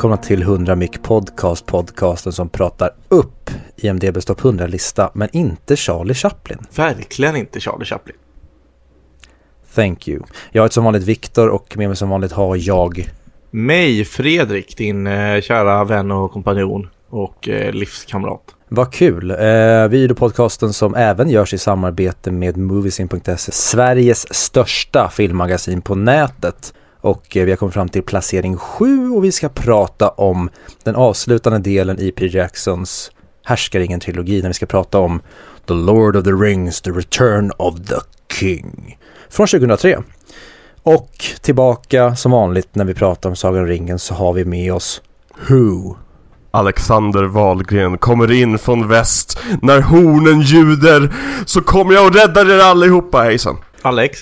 välkomna till 100 Mic Podcast, podcasten som pratar upp IMDBs topp 100-lista, men inte Charlie Chaplin. Verkligen inte Charlie Chaplin. Thank you. Jag heter som vanligt Viktor och med mig som vanligt har jag... Mig, Fredrik, din eh, kära vän och kompanjon och eh, livskamrat. Vad kul! Eh, videopodcasten som även görs i samarbete med Moviesin.se, Sveriges största filmmagasin på nätet. Och eh, vi har kommit fram till placering 7 och vi ska prata om den avslutande delen i Peter Jacksons Härskaringen-trilogi när vi ska prata om The Lord of the Rings, The Return of the King från 2003. Och tillbaka som vanligt när vi pratar om Sagan om ringen så har vi med oss Who. Alexander Wahlgren kommer in från väst. När hornen ljuder Så kommer jag och räddar er allihopa. Hejsan. Alex,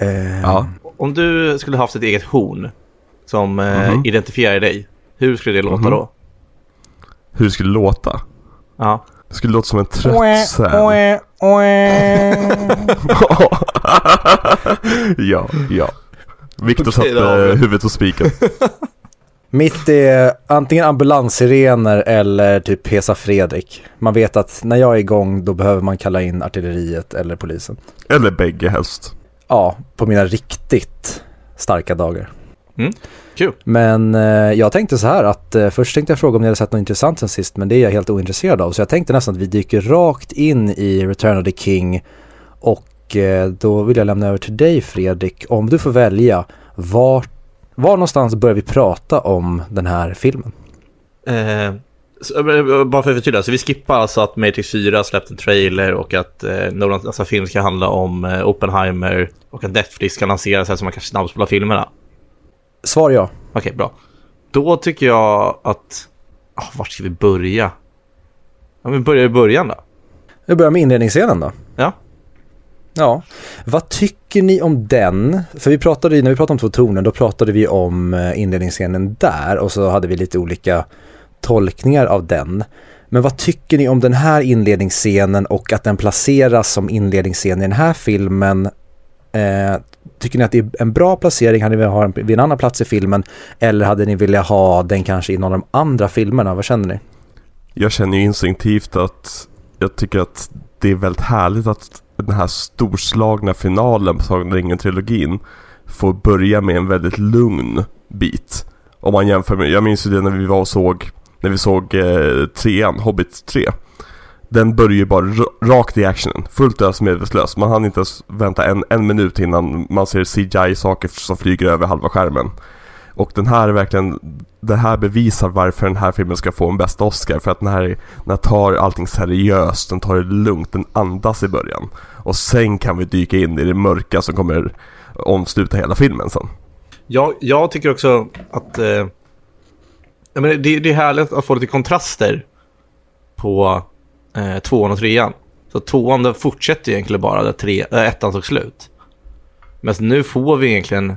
Eh, Ja om du skulle haft ett eget horn som eh, Mhm. identifierar dig, hur skulle det låta Mhm. då? Hur det skulle låta? Ja. Det skulle låta som en trött säl Ja, ja Viktor Okej, satte huvudet på spiken Mitt är antingen ambulanssirener eller typ Pesa Fredrik. Man vet att när jag är igång då behöver man kalla in artilleriet eller polisen. Eller bägge helst Ja, på mina riktigt starka dagar. Mm, kul. Men eh, jag tänkte så här att eh, först tänkte jag fråga om ni hade sett något intressant sen sist men det är jag helt ointresserad av. Så jag tänkte nästan att vi dyker rakt in i Return of the King och eh, då vill jag lämna över till dig Fredrik. Om du får välja, var, var någonstans börjar vi prata om den här filmen? Eh, så, eh, bara för att förtydliga, så vi skippar alltså att Matrix 4 släppte en trailer och att eh, Nolans nästa film ska handla om eh, Oppenheimer och att Netflix ska lanseras här så man kan snabbspola filmerna. Svar ja. Okej, bra. Då tycker jag att... Oh, vart ska vi börja? Ja, men börja i början då. Vi börjar med inledningsscenen då. Ja. Ja, vad tycker ni om den? För vi pratade när vi pratade om två toner, då pratade vi om eh, inledningsscenen där och så hade vi lite olika tolkningar av den. Men vad tycker ni om den här inledningsscenen och att den placeras som inledningsscen i den här filmen? Eh, tycker ni att det är en bra placering? Hade ni velat ha den vid en annan plats i filmen? Eller hade ni velat ha den kanske i någon av de andra filmerna? Vad känner ni? Jag känner ju instinktivt att Jag tycker att det är väldigt härligt att den här storslagna finalen på Sagan ringen-trilogin Får börja med en väldigt lugn bit Om man jämför med, jag minns ju det när vi var och såg när vi såg eh, trean, Hobbit 3 Den börjar ju bara rakt i actionen, fullt ös medvetslös Man hann inte ens vänta en, en minut innan man ser CGI-saker som flyger över halva skärmen och den här är verkligen, det här bevisar varför den här filmen ska få en bästa Oscar. För att den här, den här tar allting seriöst, den tar det lugnt, den andas i början. Och sen kan vi dyka in i det mörka som kommer omsluta hela filmen sen. Jag, jag tycker också att... Eh, jag menar, det, det är härligt att få lite kontraster på eh, tvåan och trean. Så tvåan den fortsätter egentligen bara där tre, äh, ettan tog slut. Men nu får vi egentligen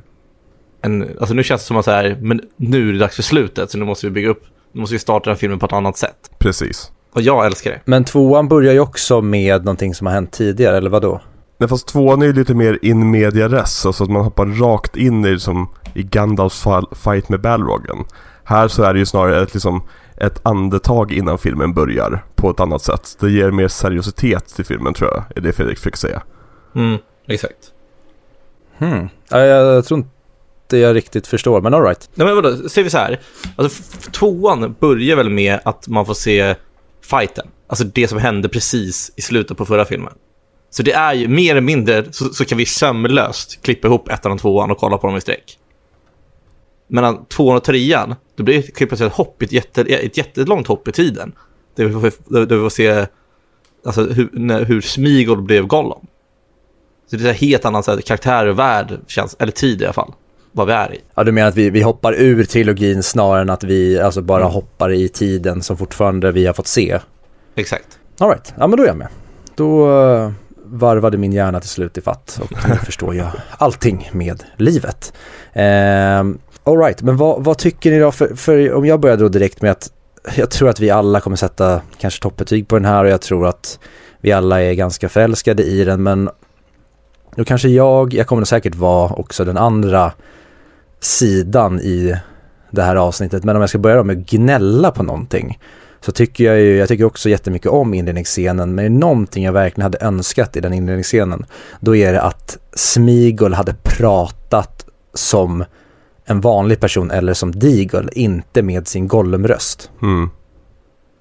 en... Alltså nu känns det som att så här, men nu är det dags för slutet. Så nu måste vi bygga upp... Nu måste vi starta den här filmen på ett annat sätt. Precis. Och jag älskar det. Men tvåan börjar ju också med någonting som har hänt tidigare, eller vad då? Nej fast tvåan är ju lite mer in media res, alltså att man hoppar rakt in i som i Gandalfs fight med Balrogen. Här så är det ju snarare ett, liksom, ett andetag innan filmen börjar på ett annat sätt. Det ger mer seriositet till filmen tror jag, är det Fredrik försöker säga. Mm, exakt. Hmm. Ja, jag, jag tror inte jag riktigt förstår, men alright. Nej men vadå, ser vi så här. Alltså tvåan börjar väl med att man får se fighten. Alltså det som hände precis i slutet på förra filmen. Så det är ju mer eller mindre så, så kan vi sömlöst klippa ihop ettan och tvåan och kolla på dem i sträck. Mellan tvåan och trean, då blir det klippt ett hopp, ett, jätte, ett jättelångt hopp i tiden. Där vi får, där vi får se alltså, hur, när, hur Smigol blev Gollum. Så det är en helt annan så här, karaktär och värld, känns, eller tid i alla fall, vad vi är i. Ja, du menar att vi, vi hoppar ur trilogin snarare än att vi alltså bara Mm. hoppar i tiden som fortfarande vi har fått se? Exakt. Alright, ja men då är jag med. Då uh, varvade min hjärna till slut i fatt och nu förstår jag allting med livet. Uh, Alright, men vad, vad tycker ni då? För, för om jag börjar då direkt med att jag tror att vi alla kommer sätta kanske toppbetyg på den här och jag tror att vi alla är ganska förälskade i den men då kanske jag, jag kommer säkert vara också den andra sidan i det här avsnittet. Men om jag ska börja med att gnälla på någonting så tycker jag ju, jag tycker också jättemycket om inledningsscenen, men är någonting jag verkligen hade önskat i den inledningsscenen, då är det att Smigol hade pratat som en vanlig person eller som Deagle, inte med sin Gollum-röst. Mm.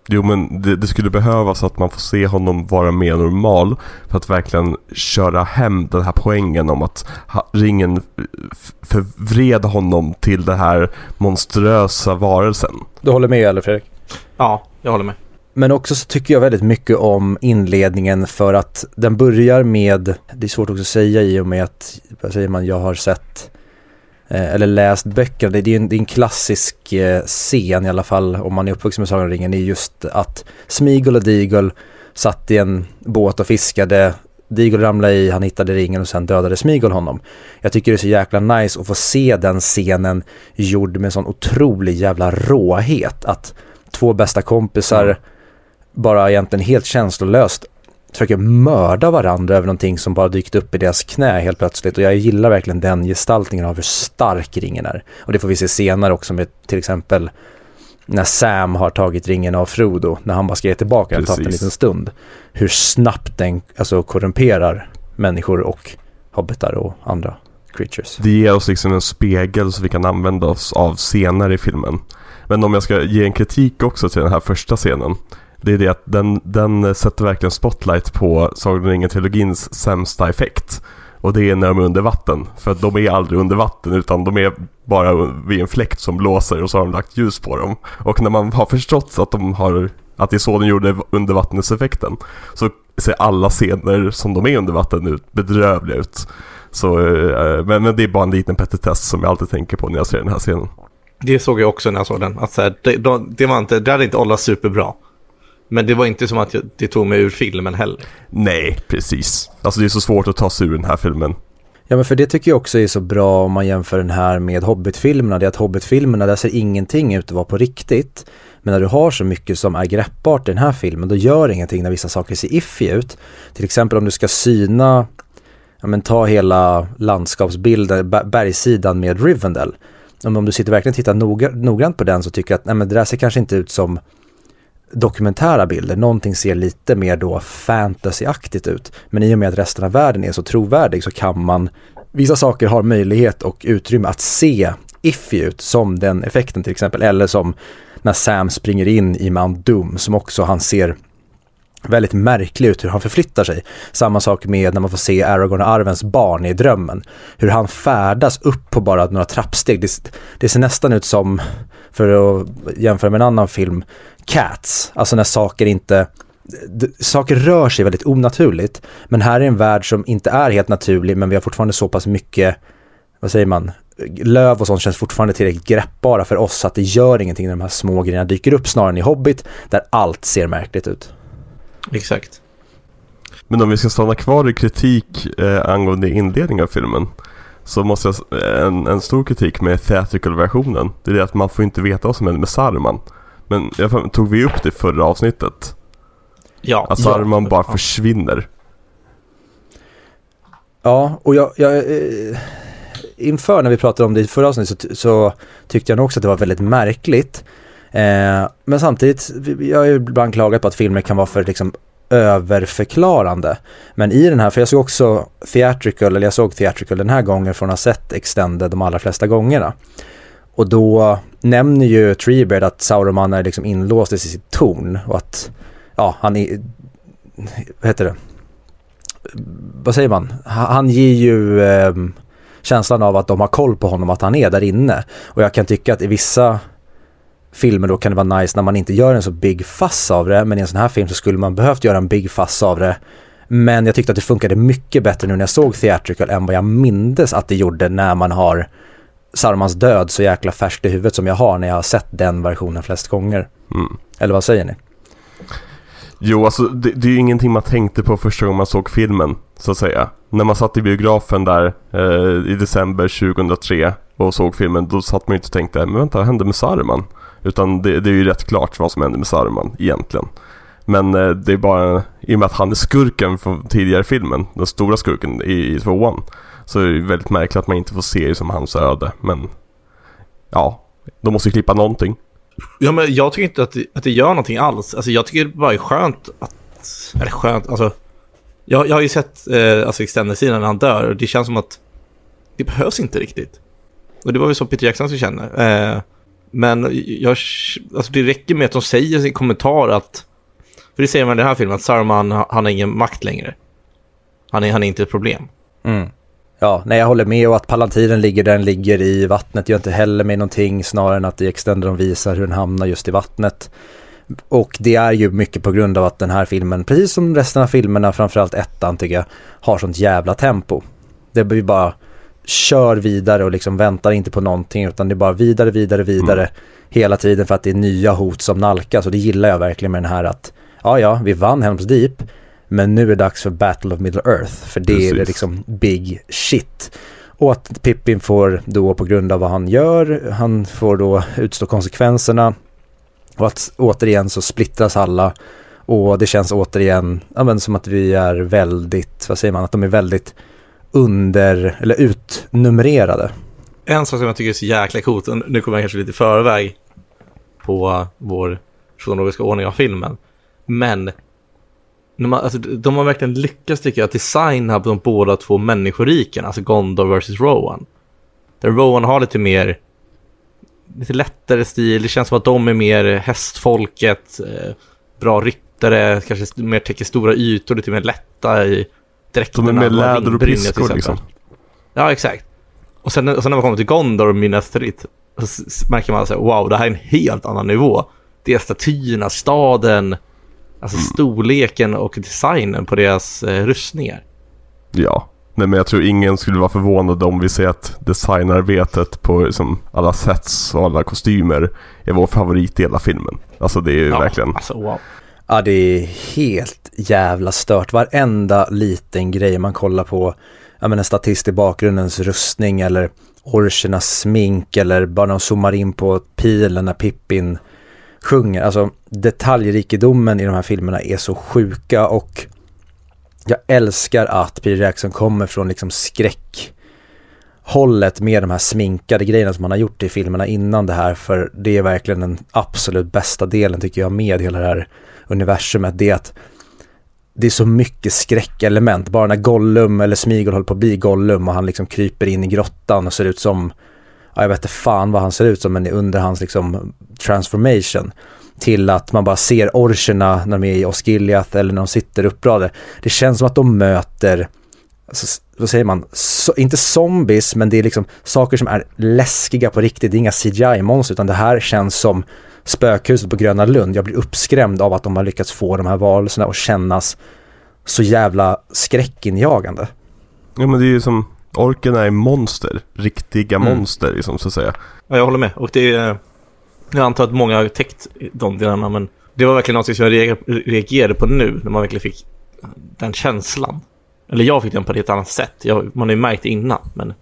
Jo men det, det, skulle behövas att man får se honom vara mer normal för att verkligen köra hem den här poängen om att ringen förvred honom till den här monströsa varelsen. Du håller med eller Fredrik? Ja, jag håller med. Men också så tycker jag väldigt mycket om inledningen för att den börjar med, det är svårt också att säga i och med att, vad säger man, jag har sett eller läst böckerna. Det är en, det är en klassisk eh, scen i alla fall om man är uppvuxen med Sagan om ringen. Är just att Smigol och Deagle satt i en båt och fiskade. Deagle ramlade i, han hittade ringen och sen dödade Smigol honom. Jag tycker det är så jäkla nice att få se den scenen gjord med sån otrolig jävla råhet. Att två bästa kompisar mm. bara egentligen helt känslolöst försöker mörda varandra över någonting som bara dykt upp i deras knä helt plötsligt. Och jag gillar verkligen den gestaltningen av hur stark ringen är. Och det får vi se senare också med till exempel när Sam har tagit ringen av Frodo, när han bara ska ge tillbaka den, tagit en liten stund. Hur snabbt den alltså, korrumperar människor och hobbitar och andra creatures. Det ger oss liksom en spegel som vi kan använda oss av senare i filmen. Men om jag ska ge en kritik också till den här första scenen. Det är det att den, den sätter verkligen spotlight på Sagan om ringen-trilogins sämsta effekt. Och det är när de är under vatten. För att de är aldrig under vatten utan de är bara vid en fläkt som blåser och så har de lagt ljus på dem. Och när man har förstått att de har att det är så de gjorde undervattenseffekten så ser alla scener som de är under vatten ut bedrövliga ut. Så, eh, men, men det är bara en liten petitess som jag alltid tänker på när jag ser den här scenen. Det såg jag också när jag såg den. Att så här, det, det, var inte, det hade inte åldrats superbra. Men det var inte som att jag, det tog mig ur filmen heller. Nej, precis. Alltså det är så svårt att ta sig ur den här filmen. Ja men för det tycker jag också är så bra om man jämför den här med Hobbit-filmerna. Det är att Hobbit-filmerna, där ser ingenting ut att vara på riktigt. Men när du har så mycket som är greppbart i den här filmen, då gör det ingenting när vissa saker ser iffy ut. Till exempel om du ska syna, ja men ta hela landskapsbilden, bergssidan med Rivendell om, om du sitter verkligen och tittar noga, noggrant på den så tycker jag att nej, men det där ser kanske inte ut som dokumentära bilder. Någonting ser lite mer då fantasyaktigt ut. Men i och med att resten av världen är så trovärdig så kan man, vissa saker har möjlighet och utrymme att se iffy ut som den effekten till exempel. Eller som när Sam springer in i Mount Doom som också han ser väldigt märklig ut hur han förflyttar sig. Samma sak med när man får se Aragorn och Arvens barn i drömmen. Hur han färdas upp på bara några trappsteg. Det, det ser nästan ut som, för att jämföra med en annan film, Cats. Alltså när saker inte saker rör sig väldigt onaturligt. Men här är en värld som inte är helt naturlig men vi har fortfarande så pass mycket, vad säger man, löv och sånt känns fortfarande tillräckligt greppbara för oss så att det gör ingenting när de här små grejerna dyker upp snarare än i Hobbit där allt ser märkligt ut. Exakt. Men om vi ska stanna kvar i kritik eh, angående inledningen av filmen så måste jag, en, en stor kritik med theatrical-versionen det är det att man får inte veta vad som händer med Saruman. Men jag, tog vi upp det i förra avsnittet? Ja. Att Saruman ja. bara försvinner. Ja, och jag, jag eh, inför när vi pratade om det i förra avsnittet så, så tyckte jag nog också att det var väldigt märkligt Eh, men samtidigt, jag har ju ibland klagat på att filmer kan vara för liksom överförklarande. Men i den här, för jag såg också theatrical, eller jag såg theatrical den här gången från att ha sett extended de allra flesta gångerna. Och då nämner ju Treebeard att Sauroman är liksom inlåst i sitt torn och att, ja, han är, vad heter det, vad säger man, han ger ju eh, känslan av att de har koll på honom, att han är där inne. Och jag kan tycka att i vissa filmer då kan det vara nice när man inte gör en så big fuss av det. Men i en sån här film så skulle man behövt göra en big fuss av det. Men jag tyckte att det funkade mycket bättre nu när jag såg Theatrical än vad jag mindes att det gjorde när man har Sarmans död så jäkla färskt i huvudet som jag har när jag har sett den versionen flest gånger. Mm. Eller vad säger ni? Jo, alltså det, det är ju ingenting man tänkte på första gången man såg filmen, så att säga. När man satt i biografen där eh, i december 2003 och såg filmen, då satt man ju inte och tänkte, men vänta, vad hände med Saruman? Utan det, det, är ju rätt klart vad som händer med Saruman egentligen. Men eh, det är bara, i och med att han är skurken från tidigare filmen, den stora skurken i, i tvåan. Så är det väldigt märkligt att man inte får se det som hans öde. Men ja, De måste ju klippa någonting. Ja, men jag tycker inte att det, att det gör någonting alls. Alltså, jag tycker det bara är skönt att... Eller skönt, alltså... Jag, jag har ju sett eh, alltså extended-sidan när han dör och det känns som att det behövs inte riktigt. Och det var väl så Peter Jackson så känner. Eh, men jag, alltså det räcker med att de säger i sin kommentar att... För det säger man i den här filmen, att Saruman, han har ingen makt längre. Han är, han är inte ett problem. Mm. Ja, nej jag håller med och att Palantinen ligger där den ligger i vattnet gör inte heller mig någonting snarare än att i Extender de visar hur den hamnar just i vattnet. Och det är ju mycket på grund av att den här filmen, precis som resten av filmerna, framförallt ettan tycker jag, har sånt jävla tempo. Det blir bara kör vidare och liksom väntar inte på någonting utan det är bara vidare, vidare, vidare mm. hela tiden för att det är nya hot som nalkas och det gillar jag verkligen med den här att ja, ja, vi vann Helms Deep men nu är det dags för Battle of Middle Earth för det Precis. är liksom big shit. Och att Pippin får då på grund av vad han gör, han får då utstå konsekvenserna och att återigen så splittras alla och det känns återigen ja, men som att vi är väldigt, vad säger man, att de är väldigt under, eller utnumrerade. En sak som jag tycker är så jäkla coolt, nu kommer jag kanske lite i förväg på vår kronologiska ordning av filmen, men man, alltså, de har verkligen lyckats tycker jag designa de båda två människoriken, alltså Gondor vs. Rowan. Där Rowan har lite mer, lite lättare stil, det känns som att de är mer hästfolket, eh, bra ryttare, kanske mer täcker stora ytor, lite mer lätta i dräkterna. De är mer läder och piskor liksom. Ja, exakt. Och sen, och sen när man kommer till Gondor och Minas Tirith så märker man här, wow, det här är en helt annan nivå. Det är statyerna, staden, alltså mm. storleken och designen på deras eh, rustningar. Ja, Nej, men jag tror ingen skulle vara förvånad om vi ser att designarbetet på liksom, alla sets och alla kostymer är vår favorit i hela filmen. Alltså det är ju ja, verkligen... Alltså, wow. Ja, det är helt jävla stört. Varenda liten grej man kollar på, ja men en statist i bakgrundens rustning eller orchernas smink eller bara de zoomar in på pilen när Pippin sjunger. Alltså detaljrikedomen i de här filmerna är så sjuka och jag älskar att Peter Jackson kommer från liksom skräck hållet med de här sminkade grejerna som han har gjort i filmerna innan det här för det är verkligen den absolut bästa delen tycker jag med hela det här universumet. Det är att det är så mycket skräckelement. Bara när Gollum eller Smigol håller på att bli Gollum och han liksom kryper in i grottan och ser ut som, ja, jag vet inte fan vad han ser ut som men under hans liksom transformation till att man bara ser orcherna när de är i Osgiliath eller när de sitter uppradade. Det känns som att de möter, alltså, vad säger man, so, inte zombies men det är liksom saker som är läskiga på riktigt. Det är inga CGI-monster utan det här känns som spökhuset på Gröna Lund. Jag blir uppskrämd av att de har lyckats få de här varelserna att kännas så jävla skräckinjagande. Ja men det är ju som, orkerna är monster, riktiga mm. monster liksom så att säga. Ja jag håller med och det är jag antar att många har täckt de delarna, men det var verkligen något som jag reagerade på nu, när man verkligen fick den känslan. Eller jag fick den på ett annat sätt. Jag, man har ju märkt det innan, men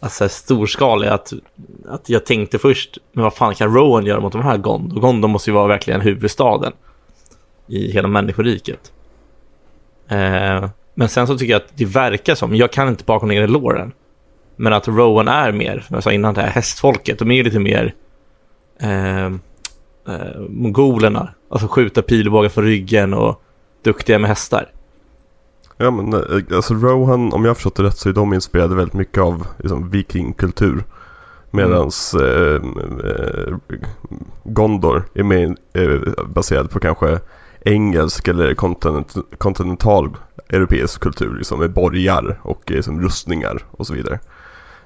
alltså storskalig att, att jag tänkte först, men vad fan kan Rowan göra mot de här Gondor? Gondor måste ju vara verkligen huvudstaden i hela människoriket. Eh, men sen så tycker jag att det verkar som, jag kan inte bakom ner i låren, men att Rowan är mer, som jag sa innan, det här hästfolket, de är lite mer ehm, eh, eh, mongolerna. Alltså skjuta pilbågar från ryggen och duktiga med hästar. Ja men eh, alltså Rohan, om jag har förstått det rätt så är de inspirerade väldigt mycket av liksom, vikingkultur. Medans mm. eh, Gondor är mer eh, baserad på kanske engelsk eller kontinent, kontinental europeisk kultur. Liksom med borgar och liksom, rustningar och så vidare.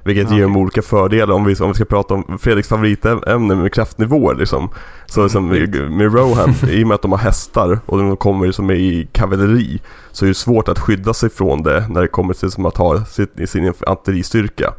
Vilket ja. ger dem olika fördelar om vi, om vi ska prata om Fredriks favoritämne med kraftnivåer liksom. Så som med, med Rohan, i och med att de har hästar och de kommer som är i kavalleri så är det svårt att skydda sig från det när det kommer till som att ha sin, sin infanteristyrka.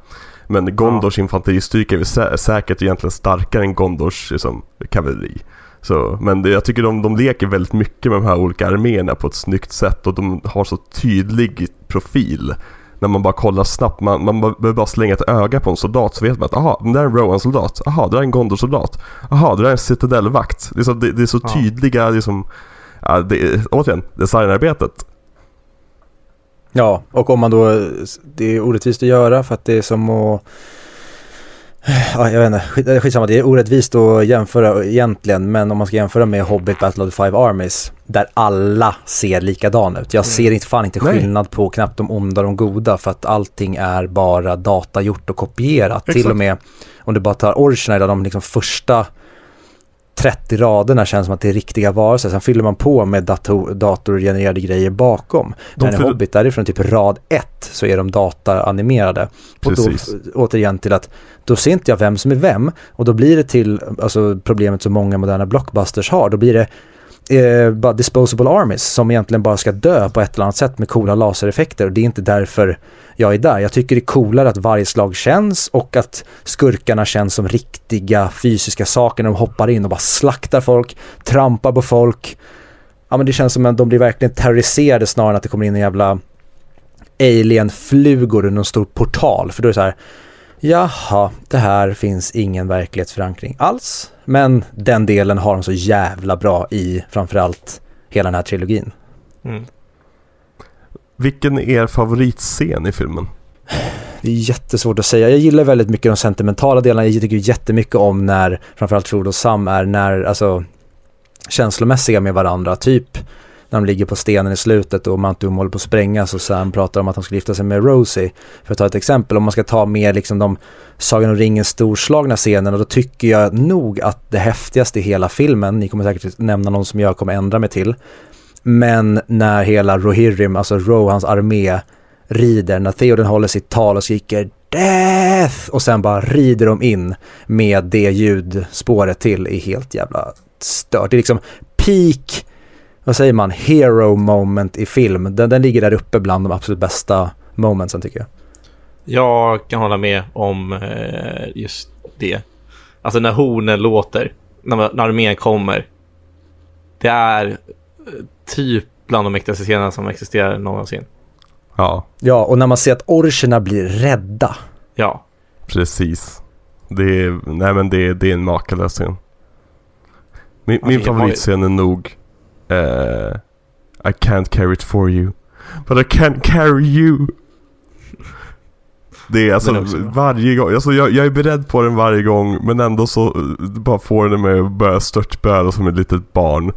Men Gondors ja. infanteristyrka är sä säkert egentligen starkare än Gondors liksom, kavalleri. Så, men det, jag tycker de, de leker väldigt mycket med de här olika arméerna på ett snyggt sätt och de har så tydlig profil när man bara kollar snabbt, man, man behöver bara slänga ett öga på en soldat så vet man att aha, det där är en Rowan-soldat, aha, det där är en Gondor-soldat, aha, det där är en Citadel-vakt. Det är så, det, det är så ja. tydliga, liksom, ja, det återigen, designarbetet. Ja, och om man då, det är orättvist att göra för att det är som att Ja, jag vet inte, Skit, skitsamma, det är orättvist att jämföra egentligen, men om man ska jämföra med Hobbit Battle of the Five Armies, där alla ser likadana ut. Jag ser inte fan inte Nej. skillnad på knappt de onda och de goda, för att allting är bara datagjort och kopierat. Till Exakt. och med, om du bara tar original, där de liksom första 30 raderna känns som att det är riktiga varelser, sen fyller man på med dator, datorgenererade grejer bakom. De Men fyller- Hobbit, därifrån typ rad 1 så är de dataanimerade. Och då, återigen till att då ser inte jag vem som är vem och då blir det till, alltså problemet som många moderna blockbusters har, då blir det eh, bara disposable armies som egentligen bara ska dö på ett eller annat sätt med coola lasereffekter och det är inte därför jag är där. Jag tycker det är coolare att varje slag känns och att skurkarna känns som riktiga fysiska saker när de hoppar in och bara slaktar folk, trampar på folk. Ja men det känns som att de blir verkligen terroriserade snarare än att det kommer in en jävla alien-flugor under en stor portal. För då är det så här, jaha, det här finns ingen verklighetsförankring alls. Men den delen har de så jävla bra i framförallt hela den här trilogin. Mm. Vilken är er favoritscen i filmen? Det är jättesvårt att säga. Jag gillar väldigt mycket de sentimentala delarna. Jag tycker jättemycket om när framförallt Frodo och Sam är när, alltså känslomässiga med varandra. Typ när de ligger på stenen i slutet och Mantum håller på att sprängas och Sam pratar om att han ska gifta sig med Rosie. För att ta ett exempel, om man ska ta mer liksom de Sagan om ringen storslagna scenerna, då tycker jag nog att det häftigaste i hela filmen, ni kommer säkert nämna någon som jag kommer ändra mig till, men när hela Rohirrim, alltså Rohans armé, rider, när Theoden håller sitt tal och skriker Death! Och sen bara rider de in med det ljudspåret till är helt jävla stört. Det är liksom peak, vad säger man, hero moment i film. Den, den ligger där uppe bland de absolut bästa momentsen tycker jag. Jag kan hålla med om eh, just det. Alltså när hornen låter, när, när armén kommer. Det är eh, typ bland de mäktigaste scenerna som existerar någonsin. Ja, Ja, och när man ser att orcherna blir rädda. Ja, precis. Det är, nej men det, är- det är en makalös scen. Min, Alltså, min favoritscen är nog eh, I can't carry it for you. But I can't carry you. Det är alltså är bra. varje gång, alltså jag, jag är beredd på den varje gång men ändå så eh, bara får den mig att börja störtböla som ett litet barn.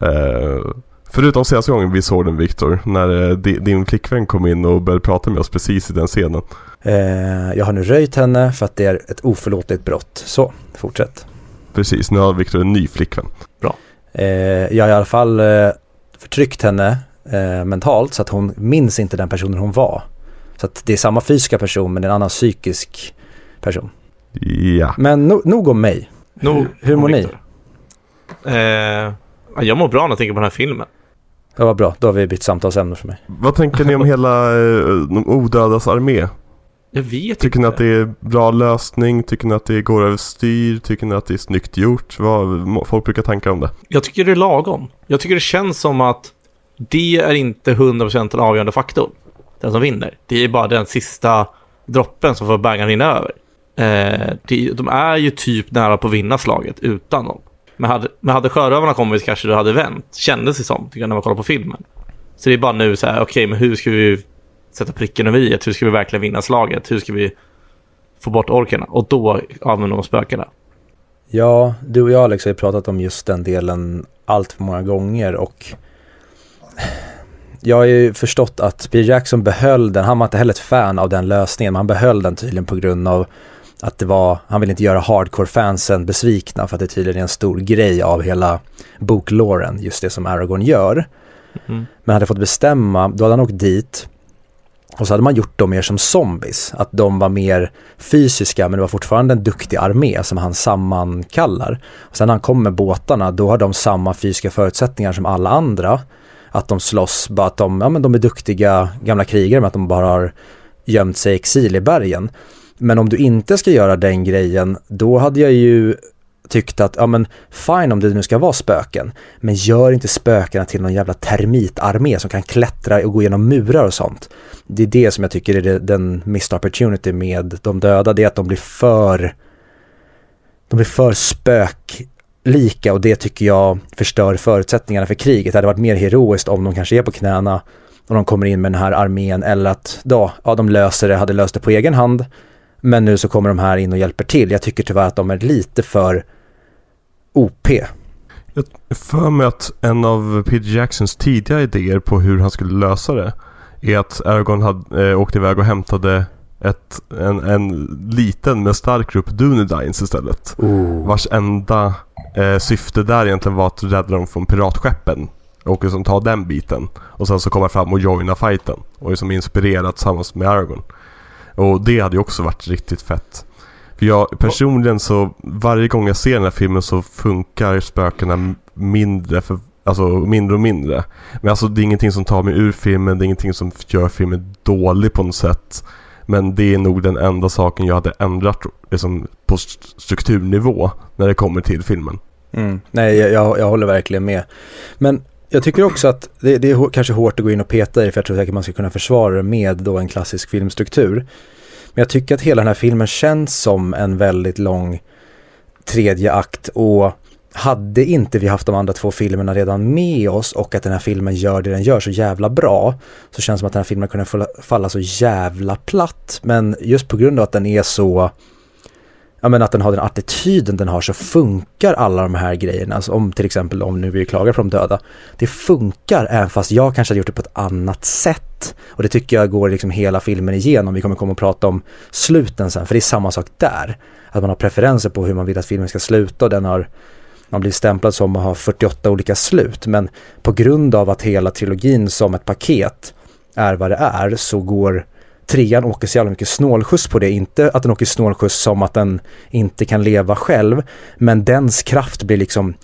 Eh, förutom senaste gången vi såg den Viktor, när eh, di, din flickvän kom in och började prata med oss precis i den scenen. Eh, jag har nu röjt henne för att det är ett oförlåtligt brott. Så, fortsätt. Precis, nu har Viktor en ny flickvän. Eh, jag har i alla fall eh, förtryckt henne eh, mentalt så att hon minns inte den personen hon var. Så att det är samma fysiska person men en annan psykisk person. Ja. Men no, nog om mig. nog hur mår ni? Eh, ja, jag mår bra när jag tänker på den här filmen. Det var bra, då har vi bytt samtalsämne för mig. Vad tänker ni om hela eh, de odödas armé? Jag vet Tycker ni inte. att det är bra lösning? Tycker ni att det går överstyr? Tycker ni att det är snyggt gjort? Vad folk brukar tänka om det? Jag tycker det är lagom. Jag tycker det känns som att det är inte 100% den avgörande faktorn. Den som vinner. Det är bara den sista droppen som får bägaren rinna över. Eh, det, de är ju typ nära på att vinna slaget utan dem. Men hade, men hade sjörövarna kommit kanske det hade vänt. Kändes det som, när man kollar på filmen. Så det är bara nu så här, okej, men hur ska vi sätta pricken över i? Hur ska vi verkligen vinna slaget? Hur ska vi få bort orkerna? Och då använder de spökena. Ja, du och jag Alex har ju pratat om just den delen allt för många gånger och jag har ju förstått att Peter Jackson behöll den, han var inte heller ett fan av den lösningen, men han behöll den tydligen på grund av att det var, han vill inte göra hardcore-fansen besvikna för att det tydligen är en stor grej av hela boklåren, just det som Aragorn gör. Mm. Men hade fått bestämma, då hade han åkt dit och så hade man gjort dem mer som zombies, att de var mer fysiska men det var fortfarande en duktig armé som han sammankallar. Och sen när han kommer med båtarna, då har de samma fysiska förutsättningar som alla andra. Att de slåss, bara att de, ja, men de är duktiga gamla krigare med att de bara har gömt sig i exil i bergen. Men om du inte ska göra den grejen, då hade jag ju tyckte att, ja men fine om det nu ska vara spöken, men gör inte spökena till någon jävla termitarmé som kan klättra och gå igenom murar och sånt. Det är det som jag tycker är det, den missed opportunity med de döda, det är att de blir för de blir för spöklika och det tycker jag förstör förutsättningarna för kriget. Det hade varit mer heroiskt om de kanske är på knäna och de kommer in med den här armén eller att då, ja, de löser det, hade löst det på egen hand Men nu så kommer de här in och hjälper till. Jag tycker tyvärr att de är lite för OP. Jag för mig att en av Peter Jacksons tidiga idéer på hur han skulle lösa det är att Aragorn hade, äh, åkte iväg och hämtade ett, en, en liten men stark grupp Dunedains istället. Oh. Vars enda eh, syfte där egentligen var att rädda dem från piratskeppen. Och liksom ta den biten. Och sen så komma fram och joina fighten. Och liksom inspirera tillsammans med Aragorn. Och det hade ju också varit riktigt fett. För jag personligen så, varje gång jag ser den här filmen så funkar spökena mindre för Alltså mindre och mindre. Men alltså det är ingenting som tar mig ur filmen, det är ingenting som gör filmen dålig på något sätt. Men det är nog den enda saken jag hade ändrat liksom, på strukturnivå när det kommer till filmen. Mm. Nej, jag, jag håller verkligen med. Men jag tycker också att det, det, är kanske hårt att gå in och peta i för jag tror säkert man ska kunna försvara det med då en klassisk filmstruktur. Men jag tycker att hela den här filmen känns som en väldigt lång tredje akt och hade inte vi haft de andra två filmerna redan med oss och att den här filmen gör det den gör så jävla bra så känns det som att den här filmen kunde falla så jävla platt. Men just på grund av att den är så ja men att den har den attityden den har så funkar alla de här grejerna. Alltså om till exempel om nu vi klagar på de döda. Det funkar även fast jag kanske hade gjort det på ett annat sätt. Och det tycker jag går liksom hela filmen igenom. Vi kommer komma och prata om sluten sen för det är samma sak där. Att man har preferenser på hur man vill att filmen ska sluta och den har man blir stämplad som att ha 48 olika slut. Men på grund av att hela trilogin som ett paket är vad det är så går trean åker så jävla mycket snålskjuts på det. Inte att den åker snålskjuts som att den inte kan leva själv, men dens kraft blir liksom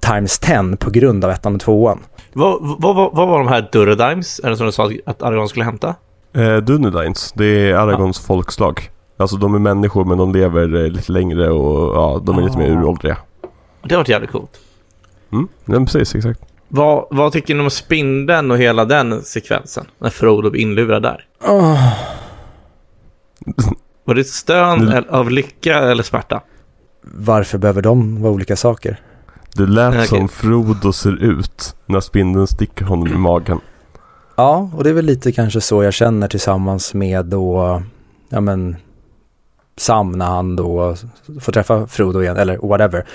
times 10 på grund av ettan och tvåan. Vad, vad, vad, vad var de här Duradimes? Är det som du sa att Aragorn skulle hämta? Eh, Dunedines, det är Aragons ja. folkslag. Alltså de är människor men de lever eh, lite längre och ja, de är ah. lite mer uråldriga. Det har varit jävligt coolt. Mm, ja, precis, exakt. Vad, vad tycker ni om spindeln och hela den sekvensen? När Frodo blir inlurad där. Oh. Var det ett stön mm. av lycka eller smärta? Varför behöver de vara olika saker? Det lät okay. som Frodo ser ut när spindeln sticker honom i magen. Ja, och det är väl lite kanske så jag känner tillsammans med då, ja men, Sam när han då får träffa Frodo igen, eller whatever.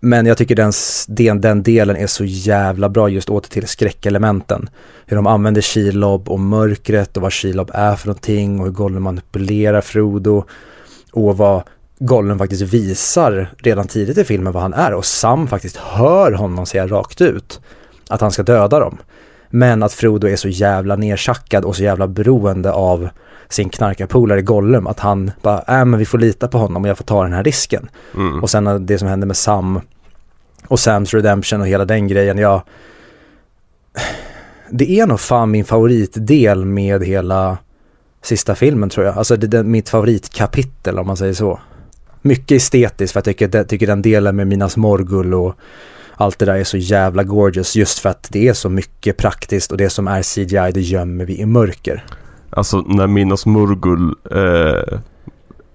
Men jag tycker den, den, den delen är så jävla bra just åter till skräckelementen. Hur de använder Shilob och mörkret och vad Shilob är för någonting och hur Gollum manipulerar Frodo. Och vad Gollum faktiskt visar redan tidigt i filmen vad han är och Sam faktiskt hör honom säga rakt ut att han ska döda dem. Men att Frodo är så jävla nerschackad och så jävla beroende av sin knarkarpolare Gollum att han bara, äh men vi får lita på honom och jag får ta den här risken. Mm. Och sen det som hände med Sam och Sams Redemption och hela den grejen, ja det är nog fan min favoritdel med hela sista filmen tror jag. Alltså det är mitt favoritkapitel om man säger så. Mycket estetiskt för jag tycker, jag tycker den delen med Minas Morgul och allt det där är så jävla gorgeous just för att det är så mycket praktiskt och det som är CGI det gömmer vi i mörker. Alltså när Minas Morgul eh,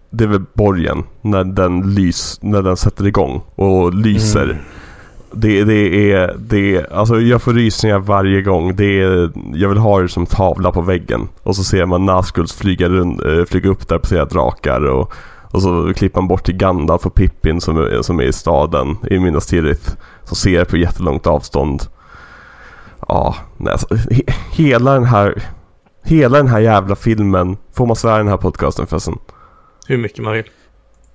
Det är väl borgen När den lys När den sätter igång och lyser mm. Det, det är, det alltså jag får rysningar varje gång. Det är, jag vill ha det som tavla på väggen. Och så ser man Nazguls flyga, runt, äh, flyga upp där på sina drakar. Och, och så klipper man bort till Gandalf och Pippin som är, som är i staden i Minas Tirith. Som ser på jättelångt avstånd. Ja, alltså, he, hela den här Hela den här jävla filmen, får man svära i den här podcasten förresten? Hur mycket man vill.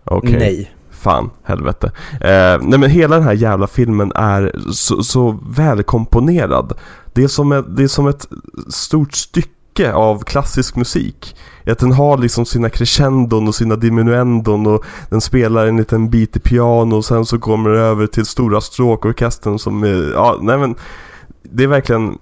Okej. Okay. Nej. Fan, helvete. Eh, nej men hela den här jävla filmen är så, så välkomponerad. Det är, som ett, det är som ett stort stycke av klassisk musik. Att den har liksom sina crescendon och sina diminuendon och den spelar en liten bit i piano och sen så kommer det över till stora stråkorkestern som är, ja nej men det är verkligen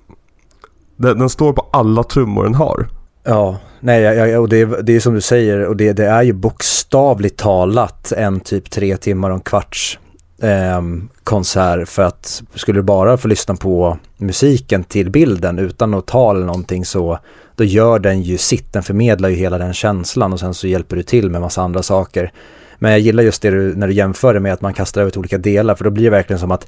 den, den står på alla trummor den har. Ja, nej, jag, och det, är, det är som du säger och det, det, är ju bokstavligt talat en typ tre timmar och en kvarts eh, konsert för att skulle du bara få lyssna på musiken till bilden utan att ta eller någonting så då gör den ju sitt, den förmedlar ju hela den känslan och sen så hjälper du till med massa andra saker. Men jag gillar just det du, när du jämför det med att man kastar över till olika delar för då blir det verkligen som att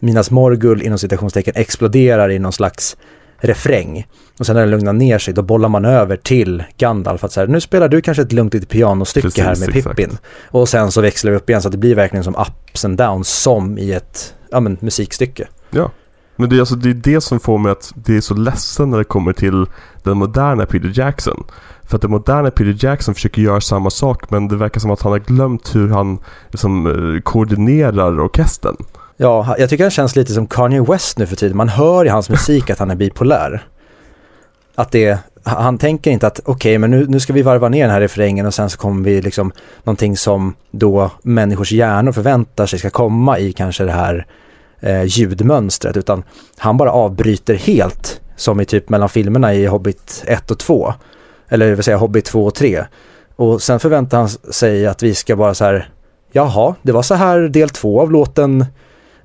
Minas Morgul inom citationstecken exploderar i någon slags refräng. Och sen när det lugnar ner sig, då bollar man över till Gandalf. Att så här, nu spelar du kanske ett lugnt litet pianostycke Precis, här med exakt. Pippin. Och sen så växlar vi upp igen så att det blir verkligen som ups and downs som i ett ja, men, musikstycke. Ja. Men det är, alltså, det är det som får mig att det är så ledsen när det kommer till den moderna Peter Jackson. För att den moderna Peter Jackson försöker göra samma sak men det verkar som att han har glömt hur han liksom, eh, koordinerar orkestern. Ja, jag tycker han känns lite som Kanye West nu för tiden. Man hör i hans musik att han är bipolär. Att det, han tänker inte att okej, men nu, nu ska vi varva ner den här refrängen och sen så kommer vi liksom någonting som då människors hjärnor förväntar sig ska komma i kanske det här eh, ljudmönstret, utan han bara avbryter helt, som i typ mellan filmerna i Hobbit 1 och 2, eller vill säga Hobbit 2 och 3. Och sen förväntar han sig att vi ska bara så här, jaha, det var så här del 2 av låten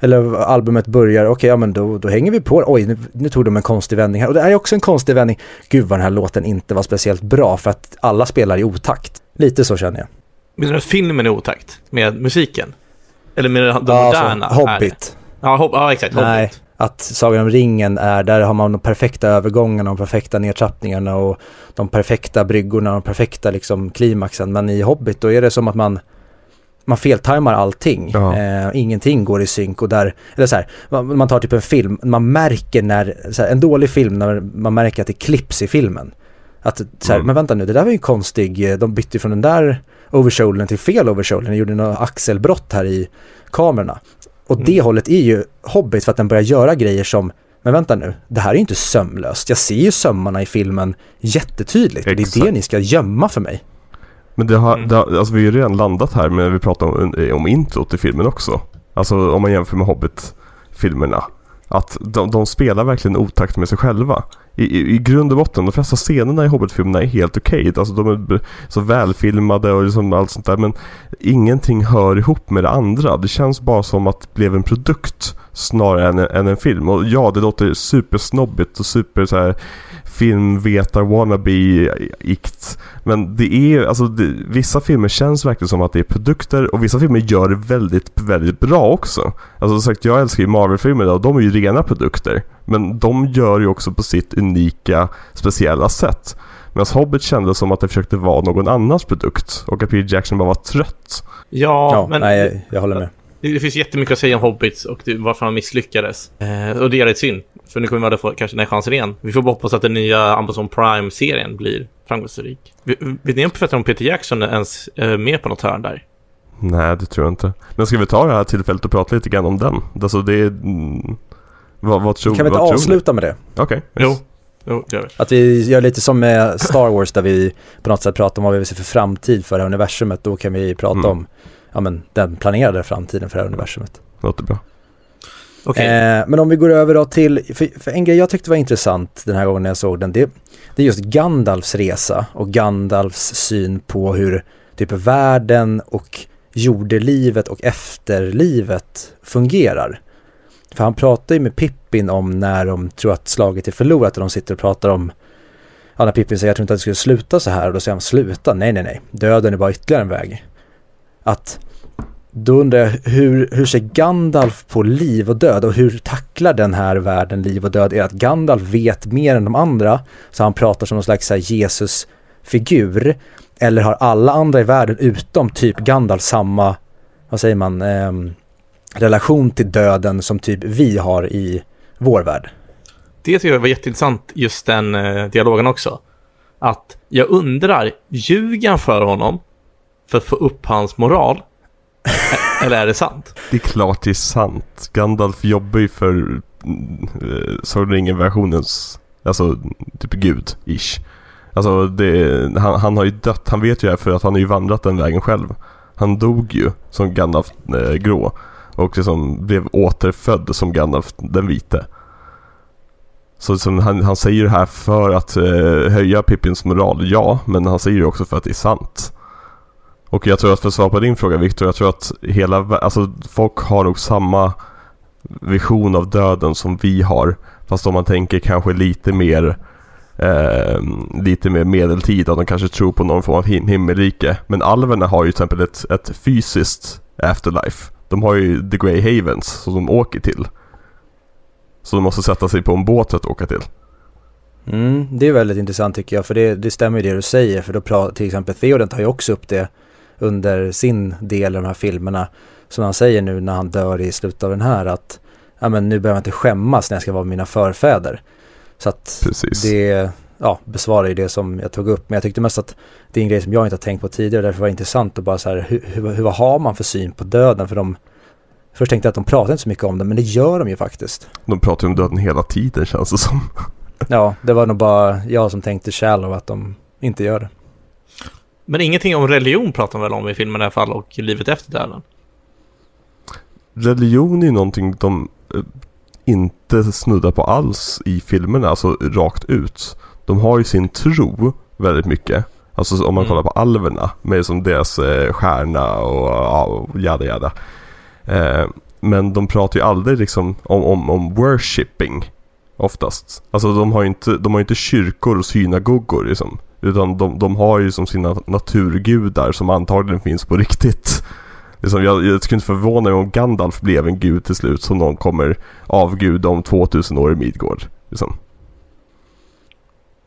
eller albumet börjar, okej, ja men då, då hänger vi på. Oj, nu, nu tog de en konstig vändning här. Och det är också en konstig vändning. Gud vad den här låten inte var speciellt bra för att alla spelar i otakt. Lite så känner jag. Menar du att filmen är otakt med musiken? Eller med den Ja, moderna? alltså, är det? Hobbit. Ja, hob ja exakt. Nej, Hobbit. att Sagan om ringen är, där har man de perfekta övergångarna, de perfekta nedtrappningarna och de perfekta bryggorna, de perfekta liksom klimaxen. Men i Hobbit då är det som att man man feltajmar allting. Ja. Eh, ingenting går i synk och där, eller så här, man, man tar typ en film, man märker när, så här, en dålig film, när man märker att det klipps i filmen. Att så här, Mm. men vänta nu, det där var ju konstig, eh, de bytte från den där overshouldern till fel overshoulder, de gjorde något axelbrott här i kamerorna. Och Mm. det hållet är ju Hobbit för att den börjar göra grejer som, men vänta nu, det här är ju inte sömlöst. Jag ser ju sömmarna i filmen jättetydligt och det är det Exakt. ni ska gömma för mig. Men det har, Mm. det har, alltså vi har ju redan landat här men vi pratar om, om introt i filmen också. Alltså om man jämför med Hobbit-filmerna. Att de, de spelar verkligen otakt med sig själva. I, i, I grund och botten, de flesta scenerna i Hobbit-filmerna är helt okej. Alltså de är så välfilmade och liksom allt sånt där. Men ingenting hör ihop med det andra. Det känns bara som att det blev en produkt snarare än, än en film. Och ja, det låter supersnobbigt och super så här filmvetar wannabe-ikt. Men det är alltså det, vissa filmer känns verkligen som att det är produkter och vissa filmer gör det väldigt, väldigt bra också. Alltså som sagt, jag älskar ju Marvel-filmer och de är ju rena produkter. Men de gör ju också på sitt unika, speciella sätt. Medan Hobbit kändes som att det försökte vara någon annans produkt och att Peter Jackson bara var trött. Ja, Ja, men nej, jag, jag håller med. det, det finns jättemycket att säga om Hobbits och det, varför han misslyckades. Eh, och det är lite synd, för nu kommer vi få kanske den här chansen igen. Vi får bara hoppas att den nya Amazon Prime-serien blir framgångsrik. Vet vet ni om om Peter Jackson är ens är med på något hörn där? Nej, det tror jag inte. Men ska vi ta det här tillfället och prata lite grann om den? Alltså det är... Mm, vad, vad tror Kan vi inte avsluta med det? Okej. Jo, jo det gör vi. Att vi gör lite som med Star Wars där vi på något sätt pratar om vad vi vill se för framtid för det här universumet. Då kan vi prata Mm. om ja, men, den planerade framtiden för det här universumet. Låter bra. Okay. Eh, men om vi går över då till, för, för en grej jag tyckte var intressant den här gången när jag såg den, det, det är just Gandalfs resa och Gandalfs syn på hur typ världen och jordelivet och efterlivet fungerar. För han pratar ju med Pippin om när de tror att slaget är förlorat och de sitter och pratar om Ja, när Pippin säger jag tror inte att det skulle sluta så här och då säger han sluta, nej nej nej, döden är bara ytterligare en väg. Att då undrar jag hur, hur ser Gandalf på liv och död och hur tacklar den här världen liv och död? Är det att Gandalf vet mer än de andra så han pratar som någon slags Jesus-figur? Eller har alla andra i världen utom typ Gandalf samma, vad säger man, eh, relation till döden som typ vi har i vår värld? Det tycker jag var jätteintressant, just den eh, dialogen också. Att jag undrar, ljuger han för honom för att få upp hans moral? Eller är det sant? Det är klart det är sant. Gandalf jobbar ju för mm, eh, Sagan om ringen-versionens, alltså typ gud-ish. Alltså det, han, han har ju dött, han vet ju det här för att han har ju vandrat den vägen själv. Han dog ju som Gandalf eh, grå och liksom blev återfödd som Gandalf den vite. Så liksom, han, han säger det här för att eh, höja Pippins moral, ja, men han säger det också för att det är sant. Och jag tror att för att svara på din fråga Viktor, jag tror att hela, alltså folk har nog samma vision av döden som vi har. Fast om man tänker kanske lite mer eh, lite mer medeltid, att de kanske tror på någon form av him- himmelrike. Men alverna har ju till exempel ett, ett fysiskt afterlife. De har ju the Grey Havens som de åker till. Så de måste sätta sig på en båt för att åka till. Mm, det är väldigt intressant tycker jag, för det, det stämmer ju det du säger, för då pratar till exempel Theoden tar ju också upp det under sin del av de här filmerna, som han säger nu när han dör i slutet av den här, att ja, men nu behöver jag inte skämmas när jag ska vara mina förfäder. Så att Precis. det ja, besvarar ju det som jag tog upp, men jag tyckte mest att det är en grej som jag inte har tänkt på tidigare, därför var det intressant att bara så här, hur, hur, hur vad har man för syn på döden? För de, först tänkte jag att de pratar inte så mycket om det, men det gör de ju faktiskt. De pratar ju om döden hela tiden känns det som. Ja, det var nog bara jag som tänkte shallow att de inte gör det. Men ingenting om religion pratar de väl om i filmen i alla fall och livet efter döden? Religion är ju någonting de eh, inte snuddar på alls i filmerna, alltså rakt ut. De har ju sin tro väldigt mycket. Alltså om man Mm. kollar på alverna med som deras eh, stjärna och ja, och jada jada. Eh, men de pratar ju aldrig liksom om, om, om worshipping oftast. Alltså de har ju inte, de har inte kyrkor och synagogor liksom. Utan de, de har ju som sina naturgudar som antagligen finns på riktigt. Liksom, jag, jag skulle inte förvåna mig om Gandalf blev en gud till slut som någon kommer avguda om 2000 år i Midgård. Liksom.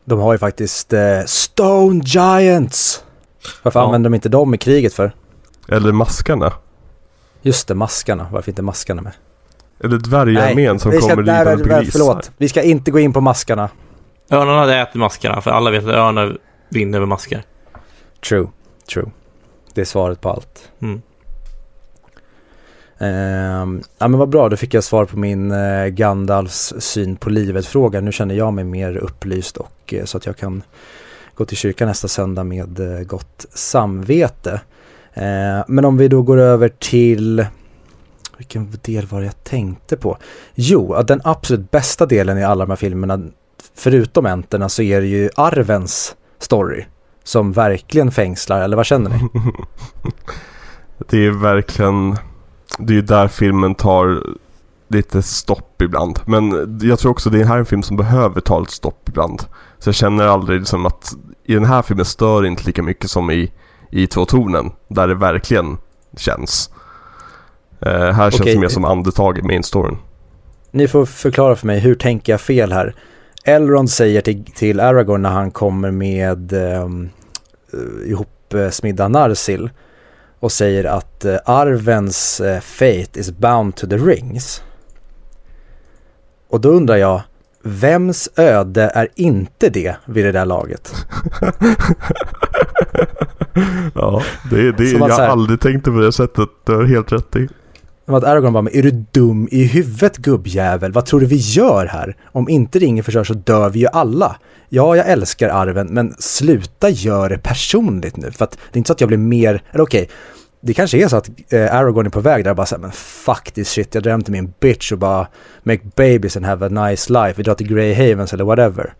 De har ju faktiskt eh, Stone Giants. Varför Ja. använder de inte dem i kriget för? Eller maskarna. Just det, maskarna. Varför inte maskarna med? Eller dvärgarmén som kommer nej, ridande på grisar. Förlåt, vi ska inte gå in på maskarna. Örnarna hade ätit maskarna, för alla vet att örnar vinner över maskar. True, true. Det är svaret på allt. Mm. Ehm, ja men vad bra, då fick jag svar på min eh, Gandalfs syn på livet-fråga. Nu känner jag mig mer upplyst och eh, så att jag kan gå till kyrkan nästa söndag med eh, gott samvete. Eh, men om vi då går över till vilken del var det jag tänkte på? Jo, att den absolut bästa delen i alla de här filmerna, förutom Enterna, så är det ju Arvens story. Som verkligen fängslar, eller vad känner ni? Det är verkligen... Det är ju där filmen tar lite stopp ibland. Men jag tror också det här är en film som behöver ta ett stopp ibland. Så jag känner aldrig liksom att i den här filmen stör det inte lika mycket som i, i Två tornen. Där det verkligen känns. Eh, här känns Okej. det mer som andetag i main storyn. Ni får förklara för mig, hur tänker jag fel här? Elrond säger till, till Aragorn när han kommer med um, ihopsmidda Narsil och säger att eh, arvens eh, fate is bound to the rings. Och då undrar jag, vems öde är inte det vid det där laget? Ja, det, det, jag har aldrig tänkt det på det sättet. Du har helt rätt i. Att Aragorn bara, men är du dum i huvudet gubbjävel? Vad tror du vi gör här? Om inte ringen förstörs så dör vi ju alla. Ja, jag älskar arven, men sluta gör det personligt nu. För att det är inte så att jag blir mer, eller okej, det kanske är så att eh, Aragorn är på väg där och bara säger men fuck this shit, jag drömde min bitch och bara make babies and have a nice life, vi drar till Grey Havens eller whatever.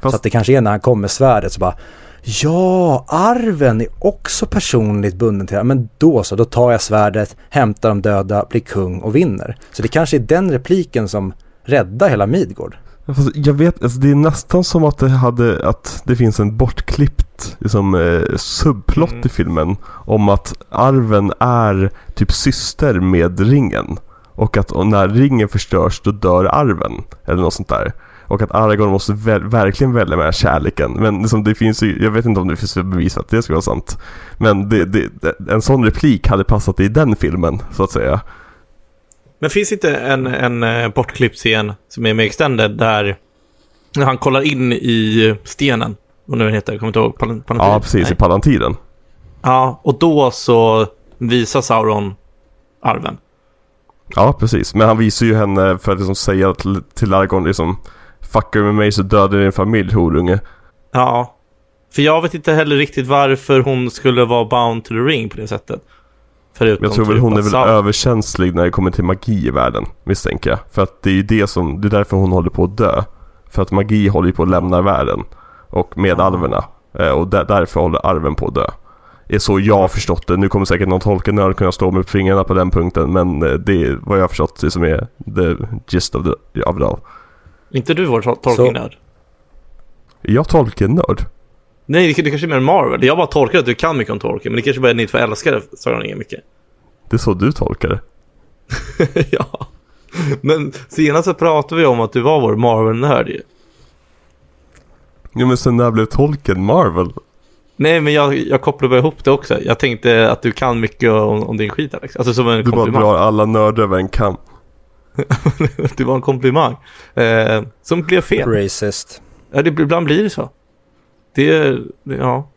Fast- Så att det kanske är när han kommer med svärdet så bara Ja, arven är också personligt bunden till det. Men då så, då tar jag svärdet, hämtar de döda, blir kung och vinner. Så det kanske är den repliken som räddar hela Midgård. Fast jag vet, alltså det är nästan som att det hade, att det finns en bortklippt liksom, eh, subplott Mm. i filmen. Om att arven är typ syster med ringen. Och att och när ringen förstörs då dör arven. Eller något sånt där. Och att Aragorn måste väl, verkligen välja med kärleken. Men liksom det finns ju, jag vet inte om det finns bevis för att det ska vara sant. Men det, det, en sån replik hade passat i den filmen, så att säga. Men finns inte en, en eh, bortklippt scen som är med extended där när han kollar in i stenen, vad nu den heter, jag kommer inte ihåg, Pal- Palantir? Ja, precis, i Nej. Palantiden. Ja, och då så visar Sauron arven. Ja, precis. Men han visar ju henne för att liksom säga till, till Aragorn liksom Fuckar du med mig så dödar din familj, horunge. Ja, för jag vet inte heller riktigt varför hon skulle vara bound to the ring på det sättet. Förutom Jag tror väl typ hon är väl överkänslig när det kommer till magi i världen, misstänker jag. För att det är ju det som, det är därför hon håller på att dö. För att magi håller ju på att lämna världen. Och med Ah. alverna. Eh, Och där, därför håller arven på att dö. Det är så jag har förstått det. Nu kommer säkert någon tolkenörd kunna mig på fingrarna på den punkten. Men eh, det är vad jag har förstått det som är the gist of, the, of it all. Inte du vår tol- tolkning-nörd? Är jag tolkennörd? Nej, det, det kanske är mer Marvel. Jag bara tolkar att du kan mycket om Tolkien, men det kanske bara är ni två älskare Sauron inget mycket. Det är så du tolkar det. ja. Men senast så pratade vi om att du var vår Marvel-nörd ju. Ja men sen när blev Tolkien Marvel? Nej, men jag, jag kopplar bara ihop det också. Jag tänkte att du kan mycket om, om din skit Alex. Alltså som en Du bara komplimang. drar alla nördar över en kam. det var en komplimang. Eh, som blev fel. Racist. Ja, det, ibland blir det så. Det, det ja.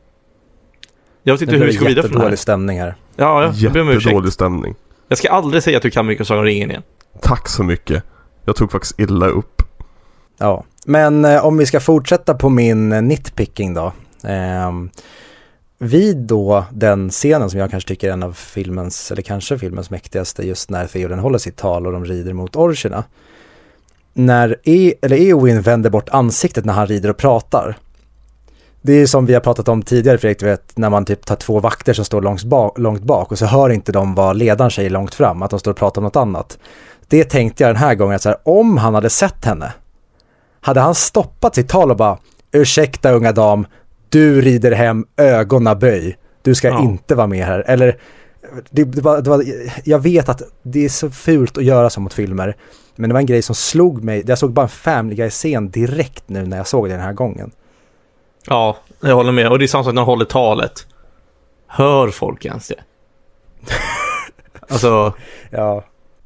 Jag vet inte hur vi ska vidare från det här. stämning här. Ja, ja jag ber om ursäkt. Stämning. Jag ska aldrig säga att du kan mycket om Sagan om ringen igen. Tack så mycket. Jag tog faktiskt illa upp. Ja, men eh, om vi ska fortsätta på min eh, nitpicking då. Ehm, vid då den scenen som jag kanske tycker är en av filmens, eller kanske filmens mäktigaste, just när Theoden håller sitt tal och de rider mot orcherna. När e eller Eowyn vänder bort ansiktet när han rider och pratar. Det är som vi har pratat om tidigare Fredrik, du vet, när man typ tar två vakter som står långt bak, långt bak och så hör inte de vad ledaren säger långt fram, att de står och pratar om något annat. Det tänkte jag den här gången, att så här, om han hade sett henne, hade han stoppat sitt tal och bara ursäkta unga dam, du rider hem ögonaböj, du ska Ja. inte vara med här. Eller, det, det, var, det var, jag vet att det är så fult att göra så mot filmer, men det var en grej som slog mig, jag såg bara en Family Guy-scen direkt nu när jag såg det den här gången. Ja, jag håller med. Och det är samma sak när han håller talet. Hör folk ens det? alltså, Ja,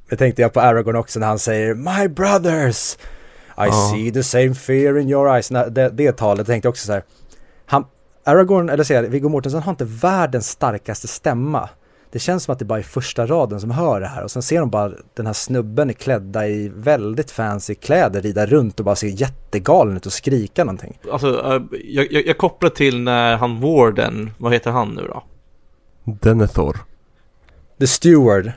det tänkte jag på Aragorn också när han säger My brothers, I Ja. see the same fear in your eyes. Det, det talet tänkte jag också så här, Aragorn, eller säger Viggo Mortensen har inte världens starkaste stämma. Det känns som att det bara är första raden som hör det här och sen ser de bara den här snubben klädda i väldigt fancy kläder rida runt och bara ser jättegalen ut och skrika någonting. alltså eh, jag, jag, jag kopplar till när han Warden, vad heter han nu då? Denethor. The Steward.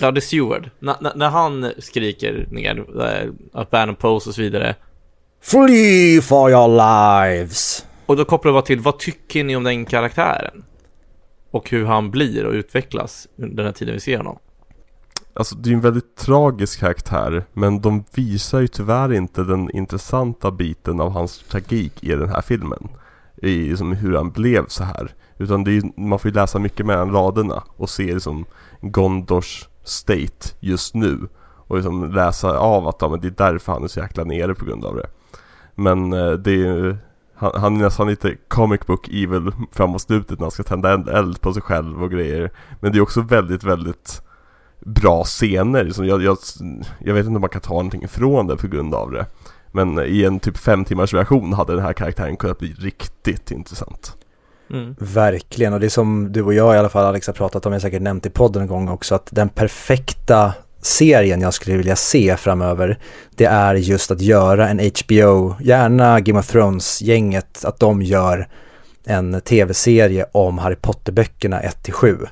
Ja, är Steward. När- när- när han skriker ner, eh, att Bannon Pose och så vidare. Flee for your lives. Och då kopplar jag till, vad tycker ni om den karaktären? Och hur han blir och utvecklas under den här tiden vi ser honom. Alltså det är ju en väldigt tragisk karaktär Men de visar ju tyvärr inte den intressanta biten av hans tragik i den här filmen I liksom hur han blev så här Utan det är ju, man får ju läsa mycket mellan raderna och se liksom Gondors state just nu Och liksom läsa av att ja, men det är därför han är så jäkla nere på grund av det Men eh, det är ju han, han är nästan lite comic book evil framåt slutet när han ska tända eld, på sig själv och grejer Men det är också väldigt, väldigt bra scener. Så jag, jag, jag vet inte om man kan ta någonting ifrån det på grund av det. Men i en typ fem timmars version hade den här karaktären kunnat bli riktigt intressant. Mm. Verkligen, och det som du och jag i alla fall Alex har pratat om, jag har säkert nämnt i podden en gång också, att den perfekta serien jag skulle vilja se framöver, det är just att göra en HBO, gärna Game of Thrones-gänget, att de gör en tv-serie om Harry Potter-böckerna 1-7.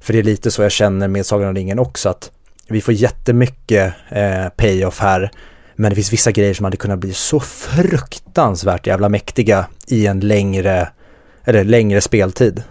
För det är lite så jag känner med Sagan om ringen också, att vi får jättemycket eh, payoff här, men det finns vissa grejer som hade kunnat bli så fruktansvärt jävla mäktiga i en längre eller längre speltid.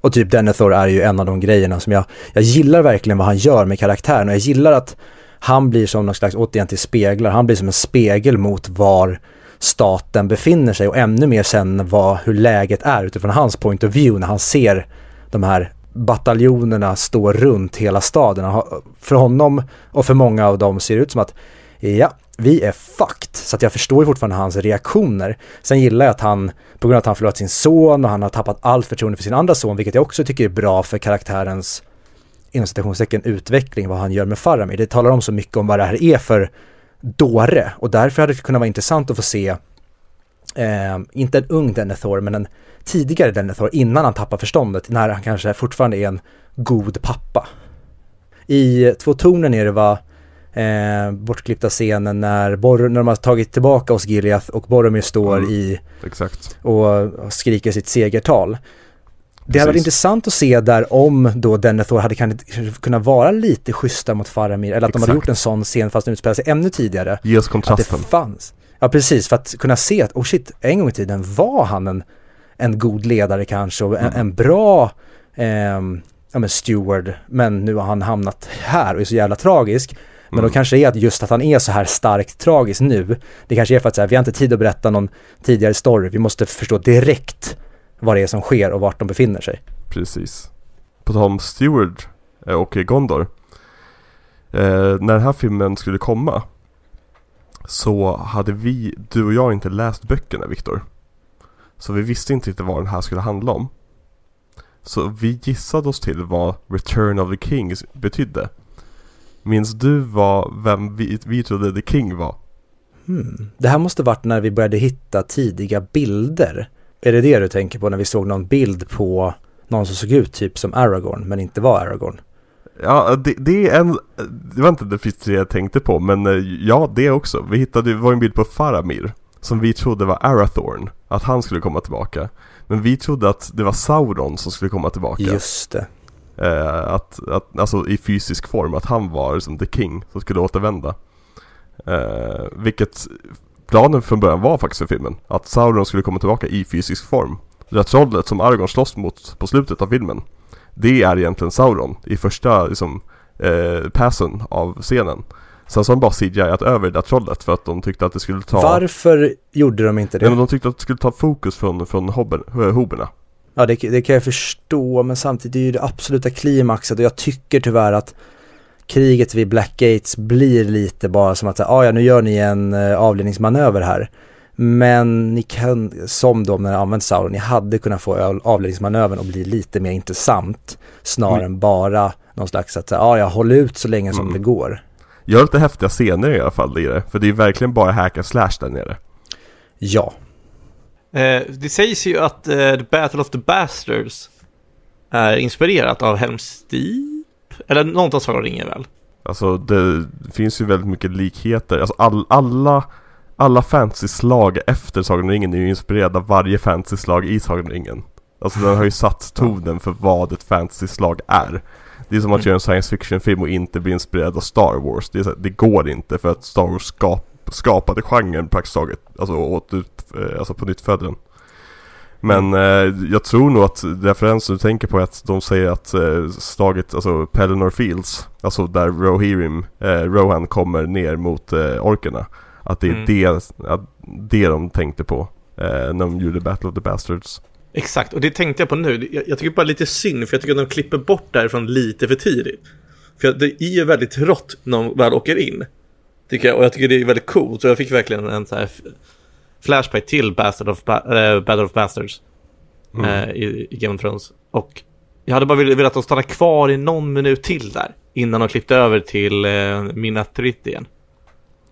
Och typ Denethor är ju en av de grejerna som jag, jag gillar verkligen vad han gör med karaktären och jag gillar att han blir som någon slags, återigen till speglar, han blir som en spegel mot var staten befinner sig och ännu mer sen vad, hur läget är utifrån hans point of view när han ser de här bataljonerna stå runt hela staden. För honom och för många av dem ser det ut som att ja, vi är fucked. Så att jag förstår ju fortfarande hans reaktioner. Sen gillar jag att han, på grund av att han förlorat sin son och han har tappat allt förtroende för sin andra son, vilket jag också tycker är bra för karaktärens inom citationstecken utveckling, vad han gör med Faramir. Det talar om så mycket om vad det här är för dåre och därför hade det kunnat vara intressant att få se, eh, inte en ung Denethor, men en tidigare Denethor innan han tappar förståndet, när han kanske fortfarande är en god pappa. I Två tornen är det vad eh, bortklippta scenen när, Bor- när de har tagit tillbaka oss Gileath och Boromir står Mm. i Exakt. och skriker sitt segertal. Det hade varit Precis. intressant att se där om då Denethor hade kunnat vara lite schyssta mot Faramir eller att de hade Exakt. gjort en sån scen fast den utspelar sig ännu tidigare. Ge oss Att det kontrasten. fanns. Ja precis, för att kunna se att oh shit, en gång i tiden var han en, en god ledare kanske och en, Mm. en bra ehm, ja, men steward, men nu har han hamnat här och är så jävla tragisk. Men Mm. då kanske det är att just att han är så här starkt tragisk nu, det kanske är för att så här, vi har inte tid att berätta någon tidigare story, vi måste förstå direkt vad det är som sker och vart de befinner sig. Precis. På tal om Steward eh, och Gondor. Eh, när den här filmen skulle komma så hade vi, du och jag inte läst böckerna Viktor. Så vi visste inte riktigt vad den här skulle handla om. Så vi gissade oss till vad Return of the King betydde. Minns du vad, vem vi, vi trodde The King var? Hmm. Det här måste varit när vi började hitta tidiga bilder. Är det det du tänker på när vi såg någon bild på någon som såg ut typ som Aragorn men inte var Aragorn? Ja, det, det är en... Det var inte det första jag tänkte på, men eh, ja, det också. Vi hittade, det var en bild på Faramir, som vi trodde var Arathorn, att han skulle komma tillbaka. Men vi trodde att det var Sauron som skulle komma tillbaka. Just det. Eh, att, att, alltså i fysisk form, att han var liksom the king som skulle återvända. Eh, vilket planen från början var faktiskt för filmen. Att Sauron skulle komma tillbaka i fysisk form. Det där trollet som Aragorn slåss mot på slutet av filmen. Det är egentligen Sauron i första liksom, eh, passen av scenen. Sen så har de bara CGI-at över det där trollet för att de tyckte att det skulle ta... Varför gjorde de inte det? Nej, men de tyckte att det skulle ta fokus från, från hobben, hoberna. Ja, det, det kan jag förstå, men samtidigt är det ju det absoluta klimaxet och jag tycker tyvärr att kriget vid Black Gates blir lite bara som att, ah, ja nu gör ni en uh, avledningsmanöver här. Men ni kan, som de när ni använt Sauron, ni hade kunnat få avledningsmanövern och bli lite mer intressant snarare mm. än bara någon slags att, ja ah, jag håller ut så länge som mm. det går. Gör lite häftiga scener i alla fall i det, för det är verkligen bara hack and slash där nere. Ja. Eh, det sägs ju att eh, The Battle of the Bastards är inspirerat av Helms Deep, eller något av Sagan ringer väl? Alltså det finns ju väldigt mycket likheter, alltså all, alla alla fantasy-slag efter Sagan om ringen är ju inspirerade av varje fantasy-slag i Sagan om ringen. Alltså den har ju satt tonen för vad ett fantasy-slag är. Det är som att mm. göra en science fiction-film och inte bli inspirerad av Star Wars. Det, så, det går inte för att Star Wars skap, skapade genren praktiskt taget. Alltså, åt ut, eh, alltså på nytt födden. Men mm. eh, jag tror nog att referensen du tänker på är att de säger att eh, slaget, alltså Pelennor Fields, alltså där Rohirrim, eh, Rohan kommer ner mot eh, orkerna. Att det är mm. det, att det de tänkte på eh, när de gjorde Battle of the Bastards. Exakt, och det tänkte jag på nu. Jag, jag tycker bara lite synd, för jag tycker att de klipper bort därifrån lite för tidigt. För det är ju väldigt rått när de väl åker in. Tycker jag, och jag tycker det är väldigt coolt. Så jag fick verkligen en så här flashback till Bastard of ba äh, Battle of Bastards. Mm. Äh, i, i, Game of Thrones. Och jag hade bara velat att de stannar kvar i någon minut till där. Innan de klippte över till äh, Minas igen.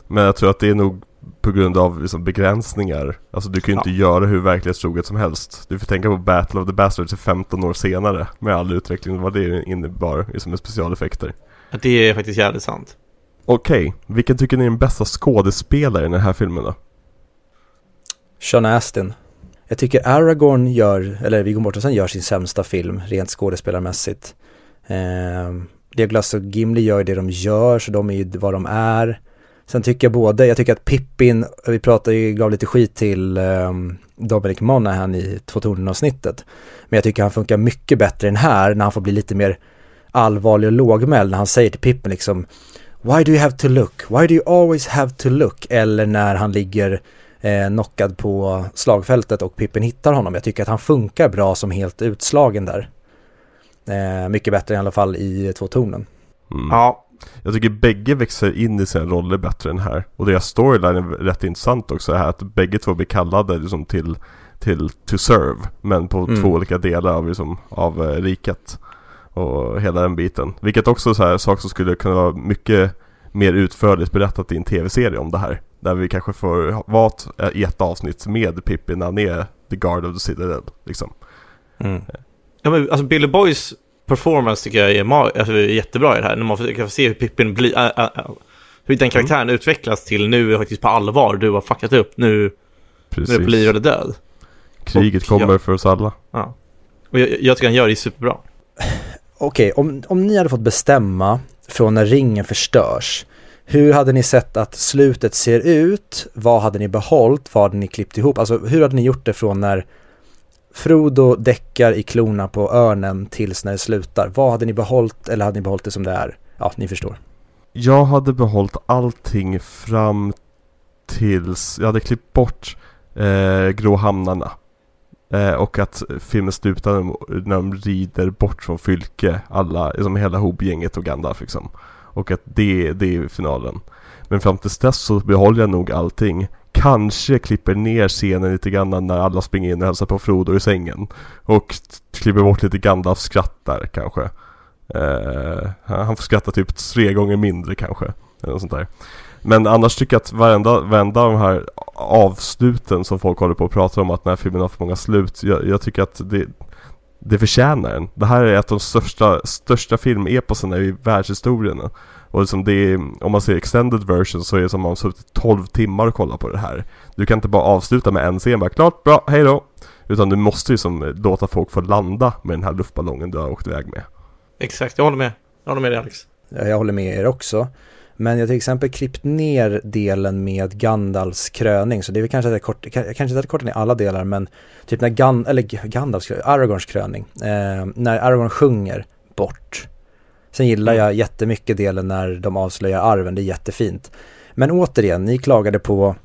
Men jag tror att det är nog på grund av liksom begränsningar. Alltså du kan ju ja. inte göra hur verklighetstroget som helst. Du får tänka på Battle of the Bastards 15 år senare med all utveckling vad det innebar liksom med specialeffekter. Det är faktiskt jävligt sant. Okej, okay. vilken tycker ni är den bästa skådespelaren i den här filmen då? Sean Astin. Jag tycker Aragorn gör, eller Viggo Mortensen gör sin sämsta film rent skådespelarmässigt. Eh, Douglas och Gimli gör ju det de gör, så de är ju vad de är. Sen tycker jag både, jag tycker att Pippin, vi pratade ju, gav lite skit till eh, Dominic Monaghan i Två tornen-avsnittet. Men jag tycker han funkar mycket bättre än här när han får bli lite mer allvarlig och lågmäld när han säger till Pippin liksom Why do you have to look? Why do you always have to look? Eller när han ligger eh, knockad på slagfältet och Pippin hittar honom. Jag tycker att han funkar bra som helt utslagen där. Eh, mycket bättre i alla fall i Två tornen. Mm. Ja, jag tycker bägge växer in i sina roller bättre än här. Och deras storyline är rätt intressant också här att bägge två blir kallade liksom till, till to serve. Men på mm. två olika delar av, liksom, av uh, riket. Och hela den biten. Vilket också är så här sak som skulle kunna vara mycket mer utförligt berättat i en tv-serie om det här. Där vi kanske får vara i ett avsnitt med Pippi när han är the guard of the citadel. Liksom. Mm. Ja, men, alltså Billy Boys performance tycker jag är, alltså, är jättebra i det här. När man får se hur Pippin blir, äh, äh, hur den karaktären mm. utvecklas till nu är faktiskt på allvar, du har fuckat upp, nu, Precis. nu liv eller död. Kriget och, kommer ja. för oss alla. Ja. Och jag, jag tycker han gör det superbra. Okej, okay, om, om ni hade fått bestämma från när ringen förstörs, hur hade ni sett att slutet ser ut? Vad hade ni behållit? Vad hade ni klippt ihop? Alltså hur hade ni gjort det från när Frodo däckar i klorna på örnen tills när det slutar. Vad hade ni behållit eller hade ni behållit det som det är? Ja, ni förstår. Jag hade behållit allting fram tills, jag hade klippt bort eh, gråhamnarna. Eh, och att filmen slutar när de rider bort från Fylke, alla, liksom hela hobgänget och Gandalf liksom. Och att det, det är finalen. Men fram tills dess så behåller jag nog allting. kanske klipper ner scenen lite grann när alla springer in och hälsar på Frodo i sängen. Och klipper bort lite Gandalfs skratt där kanske. Eh, han får skratta typ tre gånger mindre kanske. Eller något sånt där. Men annars tycker jag att varenda, varenda av de här avsluten som folk håller på och pratar om att den här filmen har för många slut. Jag, jag tycker att det, det förtjänar den. Det här är ett av de största, största filmeposerna i världshistorien. Och liksom det är, om man ser extended version så är det som om man har suttit 12 timmar och kollat på det här. Du kan inte bara avsluta med en scen, bara klart, bra, hej då. Utan du måste ju som låta folk få landa med den här luftballongen du har åkt iväg med. Exakt, jag håller med. Jag håller med dig Alex. Jag håller med er också. Men jag har till exempel klippt ner delen med Gandalfs kröning, så det är väl kanske att kort, kanske inte att korta ner alla delar, men typ när Gan, eller Gandalfs, Aragorns kröning, eh, när Aragorn sjunger bort. Sen gillar jag jättemycket delen när de avslöjar arven, det är jättefint. Men återigen, ni klagade på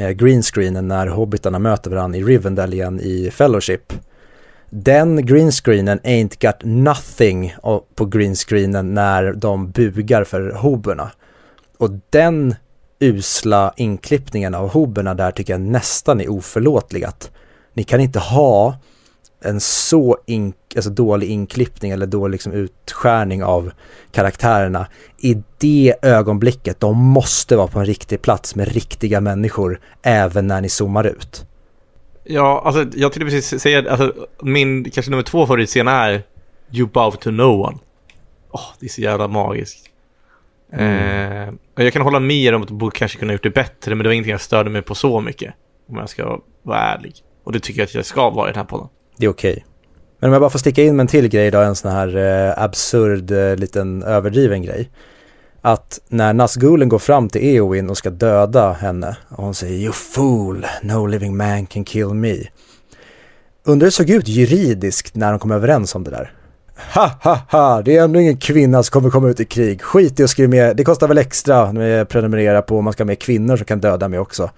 eh, greenscreenen när hobbitarna möter varandra i Rivendell igen i Fellowship. Den greenscreenen ain't got nothing på greenscreenen när de bugar för hoberna. Och den usla inklippningen av hoberna där tycker jag nästan är oförlåtlig. Att ni kan inte ha en så in, alltså dålig inklippning eller dålig liksom utskärning av karaktärerna i det ögonblicket. De måste vara på en riktig plats med riktiga människor även när ni zoomar ut. Ja, alltså jag tänkte precis säga, alltså min kanske nummer två favoritscen är You bow to no one. Åh, oh, det är så jävla magiskt. Mm. Eh, jag kan hålla med om att borde kanske kunna gjort det bättre, men det var ingenting jag störde mig på så mycket. Om jag ska vara ärlig. Och det tycker jag att jag ska vara i den här podden. Det är okej. Okay. Men om jag bara får sticka in med en till grej då, en sån här eh, absurd, eh, liten överdriven grej att när Nazgulen går fram till Eowyn och ska döda henne och hon säger You fool, no living man can kill me. Undrar hur det såg ut juridiskt när de kom överens om det där. Ha ha ha, det är ändå ingen kvinna som kommer komma ut i krig. Skit i att skriva med, det kostar väl extra när prenumerera på om man ska ha med kvinnor som kan döda mig också.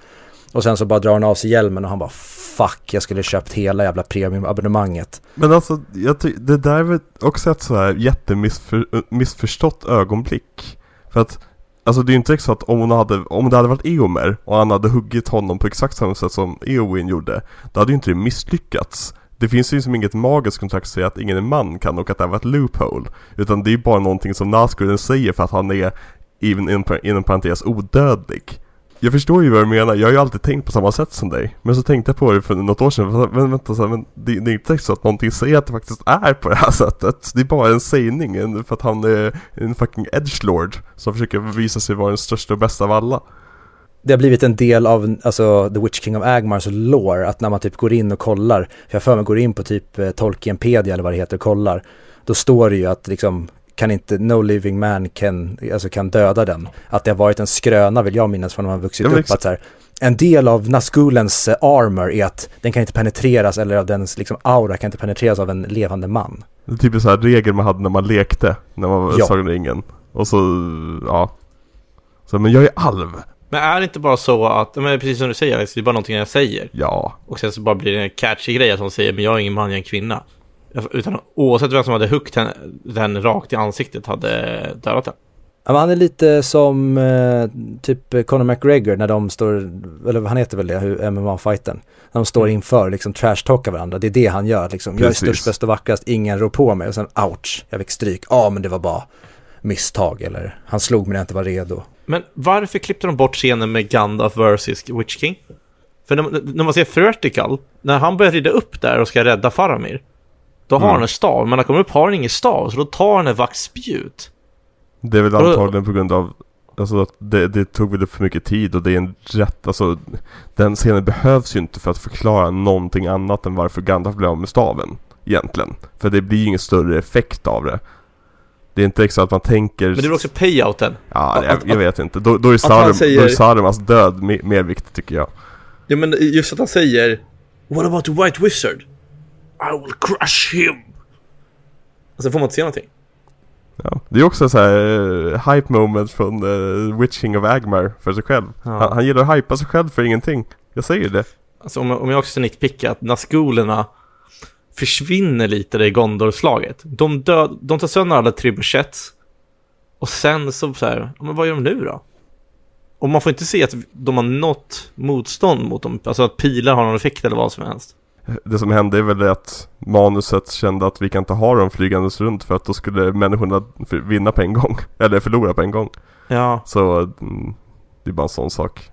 Och sen så bara drar hon av sig hjälmen och han bara fuck, jag skulle köpt hela jävla premiumabonnemanget. Men alltså, jag det där är väl också ett så här jättemissförstått ögonblick. För att Alltså det är ju inte så att om hon hade, om det hade varit Eomer och han hade huggit honom på exakt samma sätt som Eowyn gjorde Då hade ju inte det misslyckats. Det finns ju som inget magiskt kontrakt att säga att ingen man kan och att det här var ett loophole Utan det är ju bara någonting som Nazgûl säger för att han är, inom parentes, odödlig jag förstår ju vad du menar, jag har ju alltid tänkt på samma sätt som dig. Men så tänkte jag på det för något år sedan, men vänta så här, men det, det, är inte så att någonting säger att det faktiskt är på det här sättet. Det är bara en sägning, för att han är en fucking edgelord Som försöker visa sig vara den största och bästa av alla. Det har blivit en del av alltså, The Witch King of Agmars lore, att när man typ går in och kollar, för jag för mig går in på typ eh, Tolkienpedia eller vad det heter och kollar, då står det ju att liksom kan inte, no living man can, alltså kan döda den. Att det har varit en skröna vill jag minnas från när man vuxit upp. Att så här, en del av Nazgulens uh, armor är att den kan inte penetreras eller av dens liksom, aura kan inte penetreras av en levande man. Det är typ en sån här regel man hade när man lekte, när man var ja. Sagan ringen. Och så, ja. Så, men jag är alv. Men är det inte bara så att, men precis som du säger Alex, det är bara någonting jag säger. Ja. Och sen så bara blir det en catchy grej att hon säger, men jag är ingen man, jag är en kvinna. Utan oavsett vem som hade huggit den, den rakt i ansiktet hade dödat den. Ja, han är lite som eh, typ Conor McGregor när de står, eller han heter väl det, MMA-fighten. När de står mm. inför liksom trash-talkar varandra. Det är det han gör liksom. Jag är störst, bäst och vackrast, ingen rår på mig. Och sen ouch, jag fick stryk. Ja, ah, men det var bara misstag eller han slog mig när jag inte var redo. Men varför klippte de bort scenen med Gandalf vs Witch King? För när, när man ser Vertical, när han börjar rida upp där och ska rädda Faramir. Då har mm. han en stav, men när han kommer upp har han ingen stav, så då tar han ett vaktspjut. Det är väl antagligen på grund av Alltså att det, det tog väl upp för mycket tid och det är en rätt, alltså Den scenen behövs ju inte för att förklara någonting annat än varför Gandalf blev av med staven Egentligen För det blir ju ingen större effekt av det Det är inte exakt att man tänker Men det är också payouten Ja, jag, jag vet inte, då, då är Sarum, säger... då är Sarumans död mer, mer viktig tycker jag Ja men just att han säger What about the White Wizard? I will crush him. Och så får man inte se någonting. Ja, det är också så här uh, hype moment från uh, Witching of Agmar för sig själv. Ja. Han, han gillar att hypa sig själv för ingenting. Jag säger det. Alltså om, om jag också ska nitpicka att Nazgulerna försvinner lite i Gondor-slaget. De, död, de tar sönder alla trebuchets. Och sen så, så här, men vad gör de nu då? Och man får inte se att de har något motstånd mot dem, alltså att pilar har någon effekt eller vad som helst. Det som hände är väl att manuset kände att vi kan inte ha dem flygandes runt för att då skulle människorna vinna på en gång. Eller förlora på en gång. Ja. Så mm, det är bara en sån sak.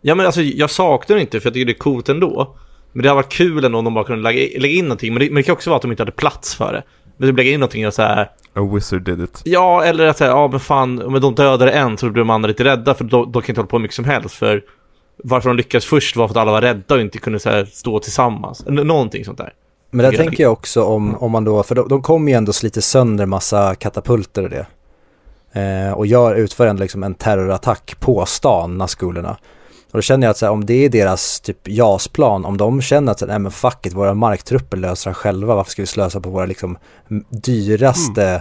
Ja men alltså jag saknar det inte för jag tycker det är coolt ändå. Men det har varit kul ändå om de bara kunde lägga, lägga in någonting. Men det, men det kan också vara att de inte hade plats för det. Men de lägga in någonting och så här. A wizard did it. Ja, eller att säga, ja men fan, men de dödade en så blir de andra lite rädda för då, då kan inte hålla på mycket som helst. För varför de lyckades först var för att alla var rädda och inte kunde så här, stå tillsammans. N någonting sånt där. Men där jag tänker jag också om, om man då, för de, de kommer ju ändå slita sönder massa katapulter och det. Eh, och gör, utför ändå liksom en terrorattack på stan, Nazgulerna. Och då känner jag att så här, om det är deras typ JAS-plan, om de känner att nej men fuck it, våra marktrupper löser det själva, varför ska vi slösa på våra liksom dyraste eh,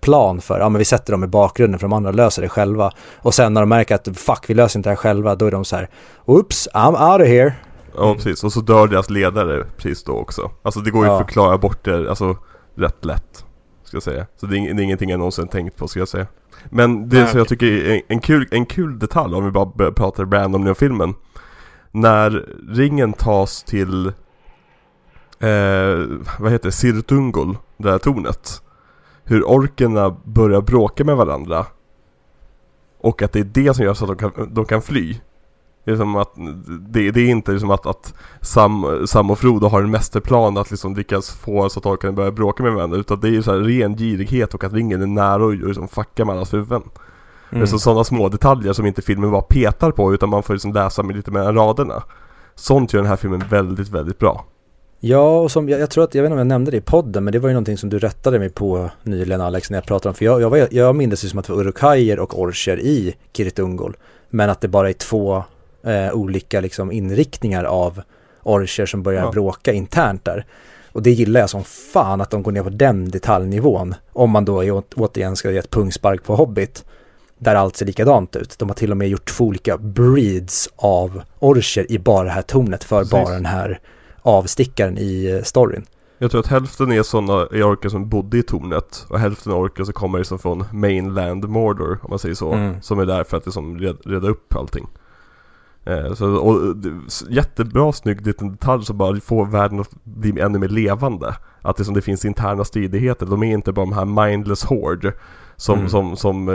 plan för, ja men vi sätter dem i bakgrunden för de andra löser det själva. Och sen när de märker att fuck, vi löser inte det här själva, då är de så här, oops, I'm out of here. Ja precis, och så dör deras ledare precis då också. Alltså det går ju Ja. att förklara bort det, alltså rätt lätt. Ska jag säga. Så det är, det är ingenting jag någonsin tänkt på ska jag säga. Men det Nej, som jag tycker är en, en, kul, en kul detalj om vi bara börjar prata random om filmen. När ringen tas till, eh, vad heter det, Sirtungol, det här tornet. Hur orkerna börjar bråka med varandra. Och att det är det som gör så att de kan, de kan fly. Det är, som att, det, det är inte liksom att, att Sam, Sam och Frodo har en mästerplan att liksom lyckas få så att orkarna börjar bråka med varandra. Utan det är så här ren girighet och att ringen är nära och liksom fuckar med allas huvuden. Det är så sådana små detaljer som inte filmen bara petar på utan man får liksom läsa med lite mellan raderna. Sånt gör den här filmen väldigt, väldigt bra. Ja, och som jag, jag tror att, jag vet inte om jag nämnde det i podden, men det var ju någonting som du rättade mig på nyligen Alex, när jag pratade om, för jag, jag, var, jag minns det som att det var urukajer och orcher i Kirit Ungol, men att det bara är två eh, olika liksom inriktningar av orcher som börjar Ja. bråka internt där. Och det gillar jag som fan att de går ner på den detaljnivån, om man då å- återigen ska ge ett pungspark på Hobbit, där allt ser likadant ut. De har till och med gjort två olika breeds av orcher i bara det här tornet för Precis. bara den här avstickaren i eh, storyn. Jag tror att hälften är sådana är orker som bodde i tornet och hälften är orker som kommer liksom från mainland Mordor om man säger så. Mm. Som är där för att liksom red, reda upp allting. Eh, så, och, jättebra snygg liten detalj som bara får världen att bli ännu mer levande. Att det, som det finns interna stridigheter. De är inte bara de här mindless horde. Som, Mm. som, som eh,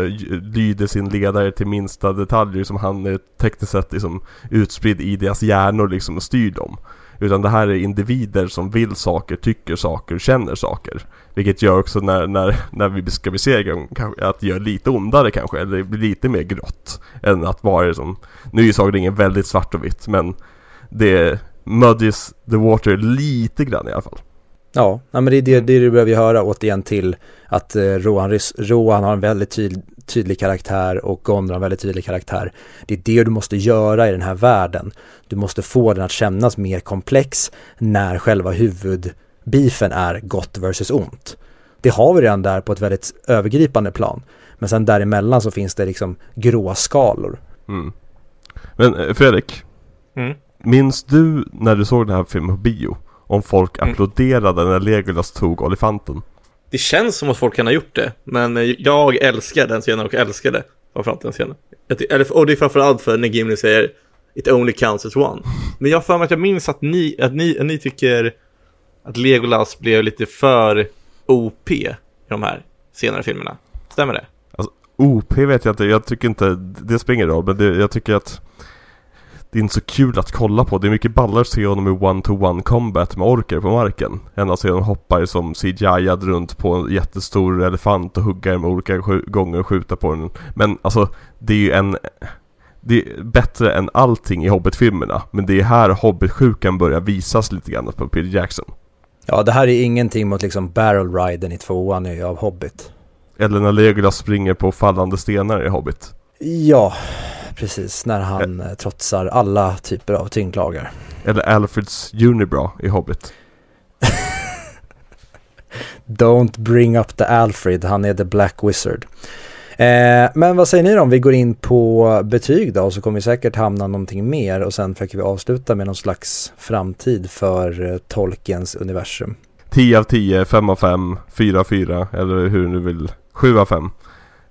lyder sin ledare till minsta detaljer som han är tekniskt sett liksom utspridd i deras hjärnor liksom och styr dem. Utan det här är individer som vill saker, tycker saker, känner saker. Vilket gör också när, när, när vi ska besegra dem kanske, att det gör lite ondare kanske, eller det blir lite mer grått. Än att vara som, nu är ju Sagan om väldigt svart och vitt men det muddies the water lite grann i alla fall. Ja, men det är det, det, du behöver höra återigen till att eh, Rohan, Rohan har en väldigt tyd, tydlig karaktär och Gondor har en väldigt tydlig karaktär. Det är det du måste göra i den här världen. Du måste få den att kännas mer komplex när själva huvudbeefen är gott versus ont. Det har vi redan där på ett väldigt övergripande plan. Men sen däremellan så finns det liksom gråskalor. Mm. Men eh, Fredrik, Mm. minns du när du såg den här filmen på bio? Om folk Mm. applåderade när Legolas tog olifanten? Det känns som att folk kan ha gjort det, men jag älskar den scenen och älskade framförallt den scenen. Och det är framförallt för när Gimli säger It only counts as one. Men jag har för mig att jag minns att ni, att ni, att ni tycker att Legolas blev lite för OP i de här senare filmerna. Stämmer det? Alltså OP vet jag inte, jag tycker inte, det spelar ingen roll men det, jag tycker att det är inte så kul att kolla på. Det är mycket ballare att se honom i one-to-one combat med orker på marken. Än att se honom hoppa som CGI-ad runt på en jättestor elefant och hugga den med olika gånger och skjuta på den. Men alltså, det är ju en... Det är bättre än allting i Hobbit-filmerna. Men det är här Hobbit-sjukan börjar visas lite grann på Peter Jackson. Ja, det här är ingenting mot liksom barrel riden i tvåan i- av Hobbit. Eller när Legolas springer på fallande stenar i Hobbit. Ja, precis. När han eh, trotsar alla typer av tyngdlagar. Eller Alfreds Unibra i Hobbit. Don't bring up the Alfred, han är the Black Wizard. Eh, men vad säger ni då om vi går in på betyg då? Så kommer vi säkert hamna någonting mer och sen försöker vi avsluta med någon slags framtid för eh, Tolkiens universum. 10 av 10, 5 av 5, 4 av 4 eller hur du vill. 7 av 5.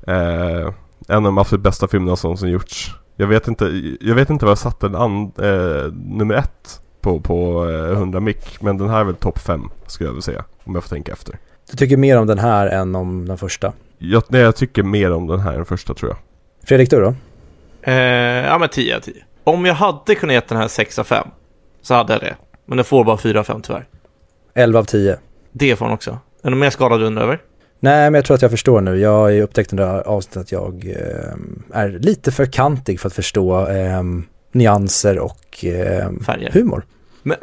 Eh, en av de absolut bästa filmerna som, som gjorts Jag vet inte, jag vet inte vad jag satte den an, eh, nummer ett på, på eh, 100 mick. Men den här är väl topp fem skulle jag vilja säga. Om jag får tänka efter. Du tycker mer om den här än om den första? Jag, nej, jag tycker mer om den här än första tror jag. Fredrik, du då? Eh, ja, men 10 av 10. Om jag hade kunnat ge den här 6 av 5 så hade jag det. Men den får bara 4 av 5 tyvärr. 11 av 10. Det får den också. Är det någon mer skala du undrar över? Nej, men jag tror att jag förstår nu. Jag har ju upptäckt under avsnittet att jag eh, är lite för kantig för att förstå eh, nyanser och eh, Färger. humor. Men,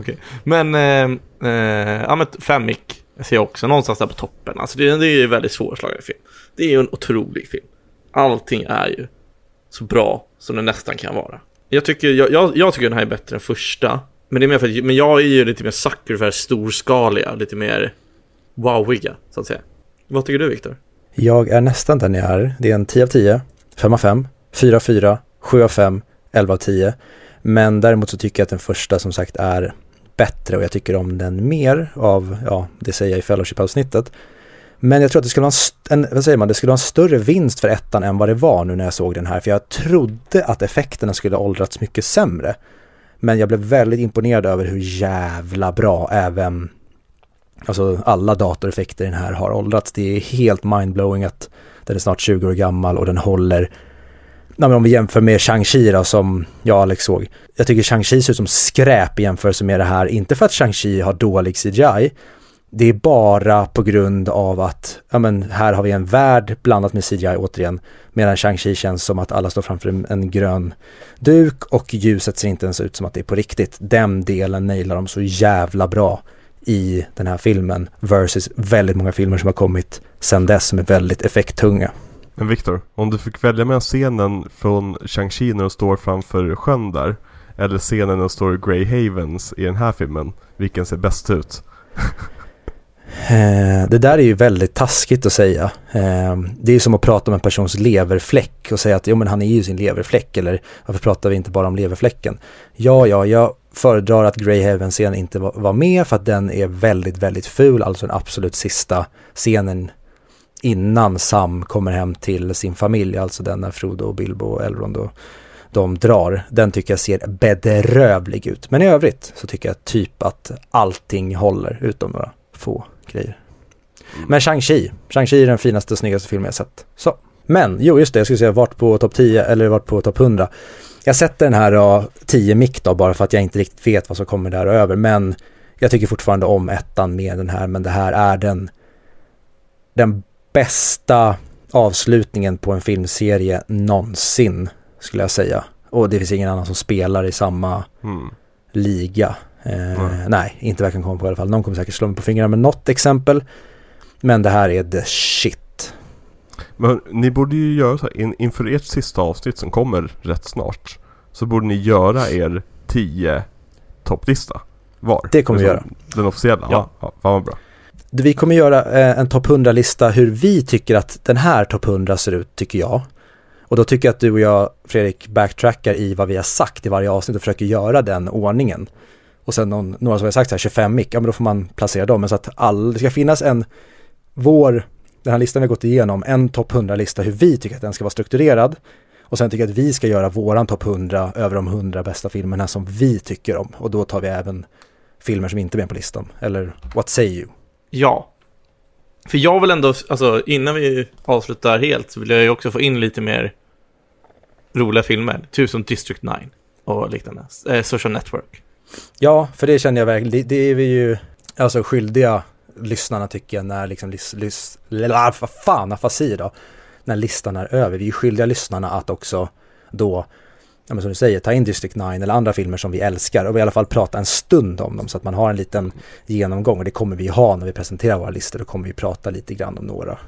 okay. men, eh, eh, ja men fem mick ser jag också någonstans där på toppen. Alltså det, det är ju en väldigt svårslagen film. Det är ju en otrolig film. Allting är ju så bra som det nästan kan vara. Jag tycker, jag, jag, jag tycker den här är bättre än första. Men det är mer för att, men jag är ju lite mer sucker för storskaliga, lite mer wowiga, så att säga. Vad tycker du Viktor? Jag är nästan där ni är. Det är en 10 av 10, 5 av 5, 4 av 4, 7 av 5, 11 av 10. Men däremot så tycker jag att den första som sagt är bättre och jag tycker om den mer av, ja, det säger jag i Fellowship-avsnittet. Men jag tror att det skulle vara en, vad säger man, det skulle vara en större vinst för ettan än vad det var nu när jag såg den här. För jag trodde att effekterna skulle ha åldrats mycket sämre. Men jag blev väldigt imponerad över hur jävla bra även Alltså alla datoreffekter i den här har åldrats. Det är helt mindblowing att den är snart 20 år gammal och den håller Nej, men om vi jämför med Shang-Chi då, som jag och Alex såg. Jag tycker Shang-Chi ser ut som skräp i jämförelse med det här. Inte för att Shang-Chi har dålig CGI. Det är bara på grund av att, ja men här har vi en värld blandat med CGI återigen. Medan Shang-Chi känns som att alla står framför en, en grön duk och ljuset ser inte ens ut som att det är på riktigt. Den delen nailar de så jävla bra i den här filmen versus väldigt många filmer som har kommit sedan dess som är väldigt effekttunga. Men Viktor, om du fick välja mellan scenen från Shang-Chi när de står framför sjön där eller scenen när de står i Grey Havens i den här filmen, vilken ser bäst ut? Eh, det där är ju väldigt taskigt att säga. Eh, det är ju som att prata om en persons leverfläck och säga att jo men han är ju sin leverfläck eller varför pratar vi inte bara om leverfläcken? Ja, ja, jag föredrar att Greyhaven-scenen inte var med för att den är väldigt, väldigt ful, alltså den absolut sista scenen innan Sam kommer hem till sin familj, alltså den när Frodo och Bilbo och Elrond och de drar. Den tycker jag ser bedrövlig ut. Men i övrigt så tycker jag typ att allting håller utom några få grejer. Men Shang-Chi, Shang-Chi är den finaste, snyggaste filmen jag sett. Så. Men, jo just det, jag skulle säga vart på topp 10 eller vart på topp 100. Jag sätter den här då, 10 mick då bara för att jag inte riktigt vet vad som kommer där över. Men jag tycker fortfarande om ettan med den här, men det här är den, den bästa avslutningen på en filmserie någonsin, skulle jag säga. Och det finns ingen annan som spelar i samma Mm. liga. Eh, Nej, inte verkar komma på i alla fall. Någon kommer säkert slå mig på fingrarna med något exempel. Men det här är the shit. Men ni borde ju göra så här, in, inför ert sista avsnitt som kommer rätt snart. Så borde ni göra er 10 topplista var. Det kommer vi Liksom göra. Den officiella? Ja. Ja. ja fan vad bra. Vi kommer göra eh, en topp 100-lista hur vi tycker att den här topp 100 ser ut, tycker jag. Och då tycker jag att du och jag, Fredrik, backtrackar i vad vi har sagt i varje avsnitt och försöker göra den ordningen. Och sen någon, några som har sagt så här, 25 mick, ja men då får man placera dem. Men så att all, det ska finnas en, vår, den här listan vi har gått igenom, en topp 100-lista hur vi tycker att den ska vara strukturerad. Och sen tycker jag att vi ska göra våran topp 100 över de 100 bästa filmerna som vi tycker om. Och då tar vi även filmer som inte är med på listan. Eller what say you? Ja. För jag vill ändå, alltså innan vi avslutar helt så vill jag ju också få in lite mer roliga filmer. Typ som District 9 och liknande. Eh, Social Network. Ja, för det känner jag verkligen, det, det är vi ju alltså skyldiga lyssnarna tycker när liksom, lys, lys, lilla, vad fan, afasi då, när listan är över. Vi är skyldiga lyssnarna att också då, ja men som du säger, ta in District 9 eller andra filmer som vi älskar och i alla fall prata en stund om dem så att man har en liten genomgång och det kommer vi ha när vi presenterar våra listor, då kommer vi prata lite grann om några.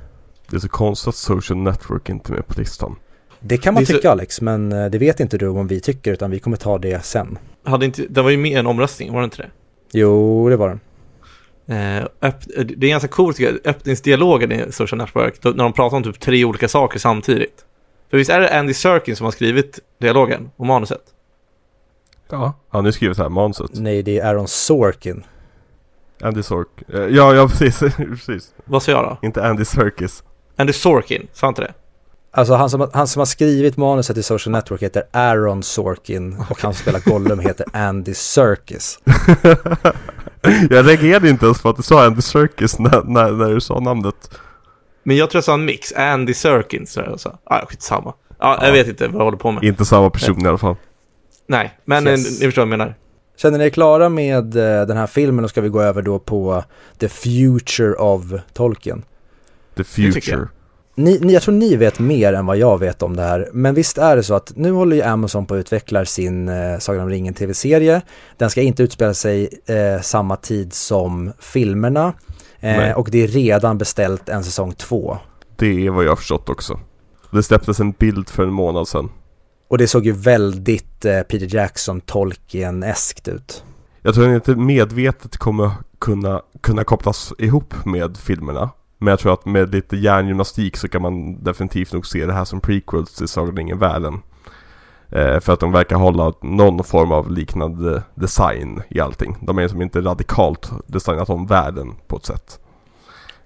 Det är så konstigt att Social Network inte är med på listan. Det kan man Det är så- tycka Alex, men eh, det vet inte du om vi tycker utan vi kommer ta det sen. Hade inte, det var ju med en omröstning, var det inte det? Jo, det var den. Eh, öpp, det är ganska coolt tycker jag, öppningsdialogen i Social Network, då, när de pratar om typ tre olika saker samtidigt. För visst är det Andy Serkins som har skrivit dialogen och manuset? Ja. Han har ju skrivit det här manuset. Nej, det är Aaron Sorkin. Andy Sork. Eh, Ja, ja precis. precis. Vad sa jag då? Inte Andy Serkis. Andy Sorkin, sa inte det? Alltså han som, han som har skrivit manuset i Social Network heter Aaron Sorkin och han som spelar Gollum heter Andy Serkis. Jag reagerade inte ens på att du sa Andy Serkis när, när, när du sa namnet. Men jag tror jag sa en mix. Andy Serkins tror jag sa. Ah, skitsamma. Ja, jag vet inte vad jag håller på med. Inte samma person i alla fall. Nej, men Yes. ni, ni förstår vad jag menar. Känner ni er klara med eh, den här filmen och ska vi gå över då på The Future of Tolkien? The future. Ni, ni, jag tror ni vet mer än vad jag vet om det här, men visst är det så att nu håller ju Amazon på att utveckla sin eh, Sagan om ringen tv-serie. Den ska inte utspela sig eh, samma tid som filmerna eh, och det är redan beställt en säsong två. Det är vad jag har förstått också. Det släpptes en bild för en månad sedan. Och det såg ju väldigt eh, Peter Jackson Tolkien-eskt ut. Jag tror inte medvetet kommer kunna, kunna kopplas ihop med filmerna. Men jag tror att med lite hjärngymnastik så kan man definitivt nog se det här som prequels till Sagan om ringen-världen. Eh, för att de verkar hålla någon form av liknande design i allting. De är som inte radikalt designat om världen på ett sätt.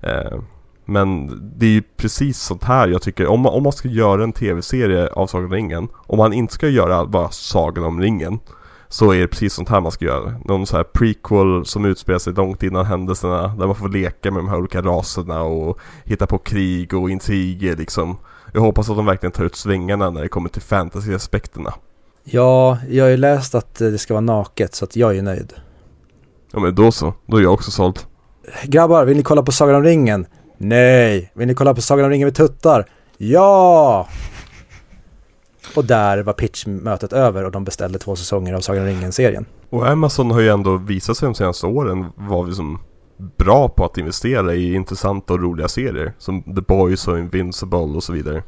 Eh, men det är ju precis sånt här jag tycker, om man, om man ska göra en tv-serie av Sagan om ringen, om man inte ska göra bara Sagan om ringen, så är det precis sånt här man ska göra. Någon så här prequel som utspelar sig långt innan händelserna, där man får leka med de här olika raserna och hitta på krig och intriger liksom. Jag hoppas att de verkligen tar ut svängarna när det kommer till fantasy-aspekterna. Ja, jag har ju läst att det ska vara naket så att jag är ju nöjd. Ja men då så, då är jag också såld. Grabbar, vill ni kolla på Sagan om ringen? Nej. Vill ni kolla på Sagan om ringen med tuttar? Ja! Och där var pitchmötet över och de beställde två säsonger av Sagan om ringen-serien. Och Amazon har ju ändå visat sig de senaste åren vara liksom bra på att investera i intressanta och roliga serier. Som The Boys och Invincible och så vidare.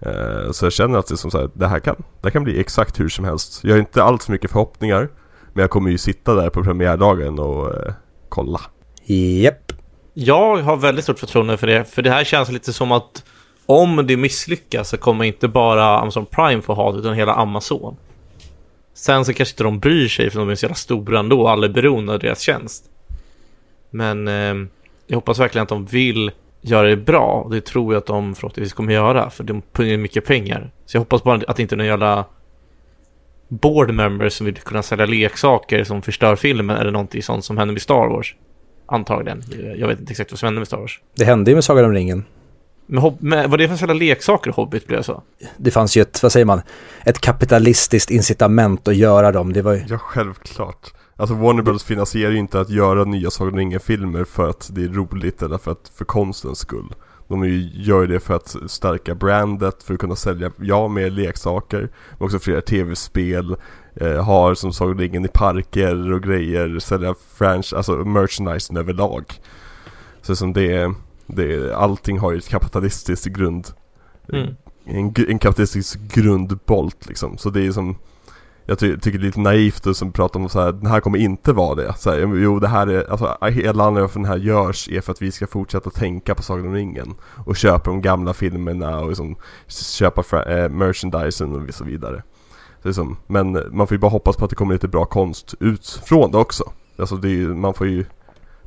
Eh, så jag känner att det, är som så här, det här kan, det här kan bli exakt hur som helst. Jag har inte alls mycket förhoppningar. Men jag kommer ju sitta där på premiärdagen och eh, kolla. Japp. Jag har väldigt stort förtroende för det, för det här känns lite som att om det misslyckas så kommer inte bara Amazon Prime få ha det, utan hela Amazon. Sen så kanske inte de bryr sig, för de är så jävla stora ändå, och alla är beroende av deras tjänst. Men eh, jag hoppas verkligen att de vill göra det bra, och det tror jag att de förhoppningsvis kommer göra, för de pungar mycket pengar. Så jag hoppas bara att det inte är några jävla board members som vill kunna sälja leksaker som förstör filmen, eller någonting sånt som händer med Star Wars. Antagligen. Jag vet inte exakt vad som hände med Star Wars. Det hände ju med Sagan om ringen. Men, men vad det för sälja leksaker Hobbit blev så? Det fanns ju ett, vad säger man, ett kapitalistiskt incitament att göra dem. Det var ju, Ja, självklart. Alltså Warner Bros finansierar ju inte att göra nya Sagan om ringen-filmer för att det är roligt eller för, att, för konstens skull. De ju, gör ju det för att stärka brandet, för att kunna sälja, ja, mer leksaker, men också fler tv-spel, eh, har som Sagan om ringen i parker och grejer, sälja franchise, alltså merchandise överlag. Så som det är, det allting har ju ett kapitalistiskt grund, Mm. en, en kapitalistisk grundbolt liksom. Så det är som jag ty tycker det är lite naivt att som prata om så här, den här kommer inte vara det. Så här, jo, det här är, alltså hela anledningen varför den här görs är för att vi ska fortsätta tänka på Sagan om ringen. Och köpa de gamla filmerna och liksom köpa eh, merchandisen och så vidare. Så liksom, men man får ju bara hoppas på att det kommer lite bra konst ut från det också. Alltså det är ju, man får ju,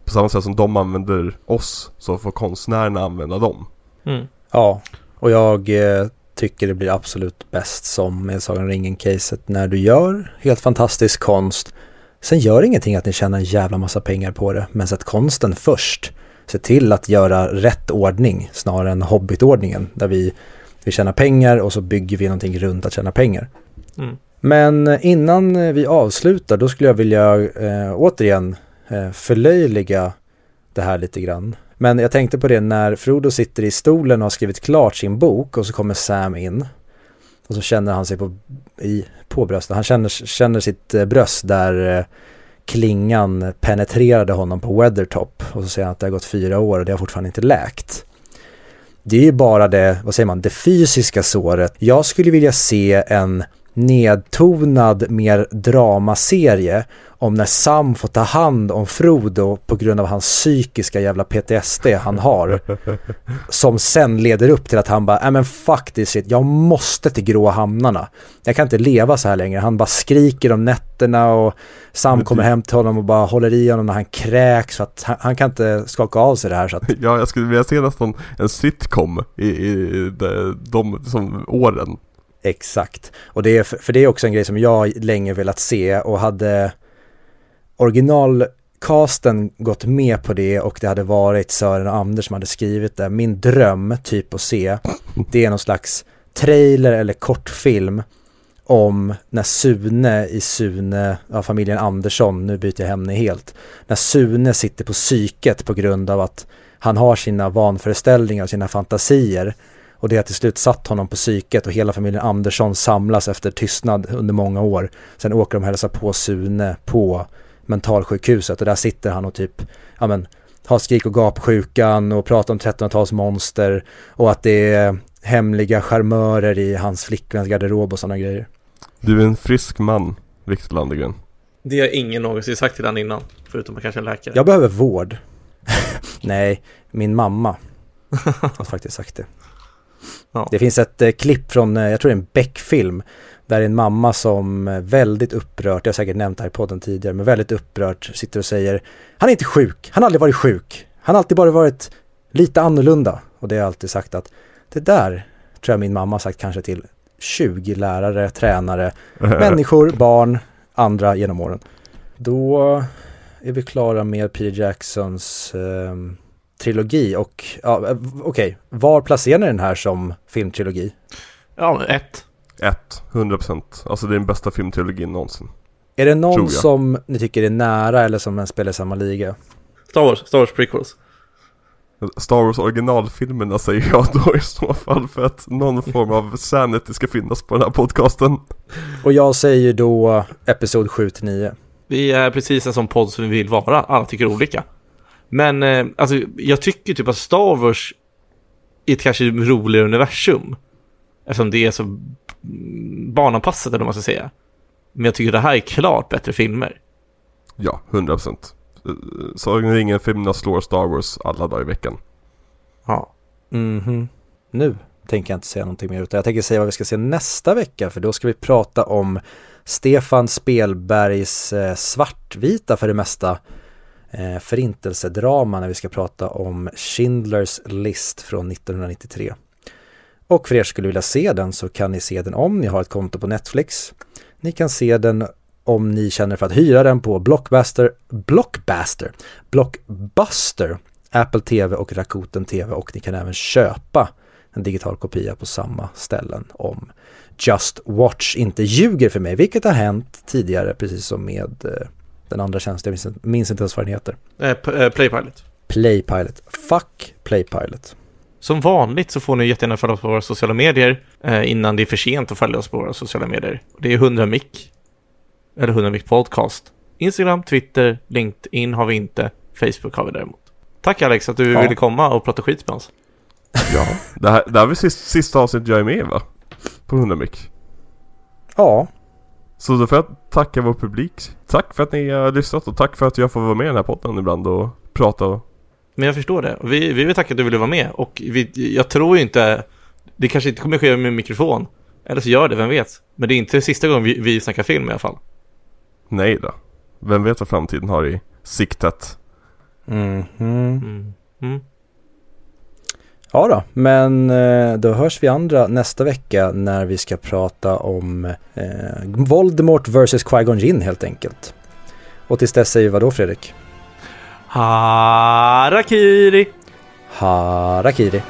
på samma sätt som de använder oss, så får konstnärerna använda dem. Mm. ja. Och jag eh, tycker det blir absolut bäst som med Sagan ringen-caset när du gör helt fantastisk konst. Sen gör ingenting att ni tjänar en jävla massa pengar på det, men sätt konsten först. Se till att göra rätt ordning snarare än hobbitordningen där vi, vi tjänar pengar och så bygger vi någonting runt att tjäna pengar. Mm. Men innan vi avslutar då skulle jag vilja eh, återigen eh, Eh, förlöjliga det här lite grann. Men jag tänkte på det när Frodo sitter i stolen och har skrivit klart sin bok och så kommer Sam in. Och så känner han sig på, i, på bröstet. Han känner, känner sitt eh, bröst där eh, klingan penetrerade honom på Weathertop. Och så säger han att det har gått fyra år och det har fortfarande inte läkt. Det är ju bara det, vad säger man, det fysiska såret. Jag skulle vilja se en nedtonad, mer dramaserie om när Sam får ta hand om Frodo på grund av hans psykiska jävla PTSD han har. Som sen leder upp till att han bara, nej men fuck this shit, jag måste till grå hamnarna. Jag kan inte leva så här längre. Han bara skriker om nätterna och Sam kommer hem till honom och bara håller i honom när han kräks för att han, han kan inte skaka av sig det här så att... Ja, jag skulle vilja se nästan en sitcom i, i de, de som åren. Exakt. Och det är, för det är också en grej som jag länge velat se och hade originalcasten gått med på det och det hade varit Sören och Anders som hade skrivit det. Min dröm typ att se, det är någon slags trailer eller kortfilm om när Sune i Sune, ja, familjen Andersson, nu byter jag ämne helt, när Sune sitter på psyket på grund av att han har sina vanföreställningar och sina fantasier och det har till slut satt honom på psyket och hela familjen Andersson samlas efter tystnad under många år. Sen åker de och hälsar på Sune på mentalsjukhuset och där sitter han och typ, ja men, har skrik och gapsjukan och pratar om 1300-talsmonster och att det är hemliga charmörer i hans flickväns garderob och sådana grejer. Du är en frisk man, Viktor Landegren. Det har ingen någonsin sagt till den innan, förutom kanske en läkare. Jag behöver vård. Nej, min mamma har faktiskt sagt det. Ja. Det finns ett eh, klipp från, eh, jag tror det är en Beck-film, där en mamma som eh, väldigt upprört, jag har säkert nämnt det här i podden tidigare, men väldigt upprört sitter och säger Han är inte sjuk, han har aldrig varit sjuk, han har alltid bara varit lite annorlunda. Och det har jag alltid sagt att det där tror jag min mamma har sagt kanske till 20 lärare, tränare, människor, barn, andra genom åren. Då är vi klara med Peter Jacksons eh, trilogi och ja, okej, okay. var placerar ni den här som filmtrilogi? Ja, ett. Ett, 100%. Alltså det är den bästa filmtrilogin någonsin. Är det någon som ni tycker är nära eller som spelar i samma liga? Star Wars, Star Wars prequels. Star Wars originalfilmerna säger jag då i så fall för att någon form av sanity ska finnas på den här podcasten. Och jag säger då Episod 7 9. Vi är precis en sån podd som vi vill vara, alla tycker olika. Men eh, alltså, jag tycker typ att Star Wars är ett kanske roligare universum. Eftersom det är så barnanpassat eller vad man ska säga. Men jag tycker det här är klart bättre filmer. Ja, 100%. Sagan ringen-filmerna slår Star Wars alla dagar i veckan. Ja. Mhm. Mm nu tänker jag inte säga någonting mer utan jag tänker säga vad vi ska se nästa vecka för då ska vi prata om Stefan Spelbergs eh, svartvita för det mesta eh, förintelsedrama när vi ska prata om Schindlers list från 1993. Och för er som skulle vilja se den så kan ni se den om ni har ett konto på Netflix. Ni kan se den om ni känner för att hyra den på Blockbuster, Blockbuster, Blockbuster, Apple TV och Rakuten TV och ni kan även köpa en digital kopia på samma ställen om Just Watch inte ljuger för mig, vilket har hänt tidigare precis som med eh, den andra tjänsten, jag minns, minns inte ens vad den heter. Eh, eh, Playpilot. Playpilot. Fuck Playpilot. Som vanligt så får ni jättegärna följa oss på våra sociala medier eh, innan det är för sent att följa oss på våra sociala medier. Det är 100 mick. Eller 100 mick podcast. Instagram, Twitter, LinkedIn har vi inte. Facebook har vi däremot. Tack Alex att du ja. ville komma och prata skit med oss. Ja, det här, det här är sista, sista avsnittet jag är med va? På 100 mick. Ja. Så då får jag tacka vår publik. Tack för att ni har lyssnat och tack för att jag får vara med i den här podden ibland och prata men jag förstår det. Vi, vi vill tacka att du ville vara med. Och vi, jag tror ju inte... Det kanske inte kommer ske med mikrofon. Eller så gör det, vem vet. Men det är inte sista gången vi, vi snackar film i alla fall. Nej då. Vem vet vad framtiden har i siktet. Mm. Mm. Mm. Ja då, men eh, då hörs vi andra nästa vecka när vi ska prata om eh, Voldemort vs. Qui-Gon Jinn helt enkelt. Och tills dess säger vi vad då Fredrik? Harakiri! Harakiri.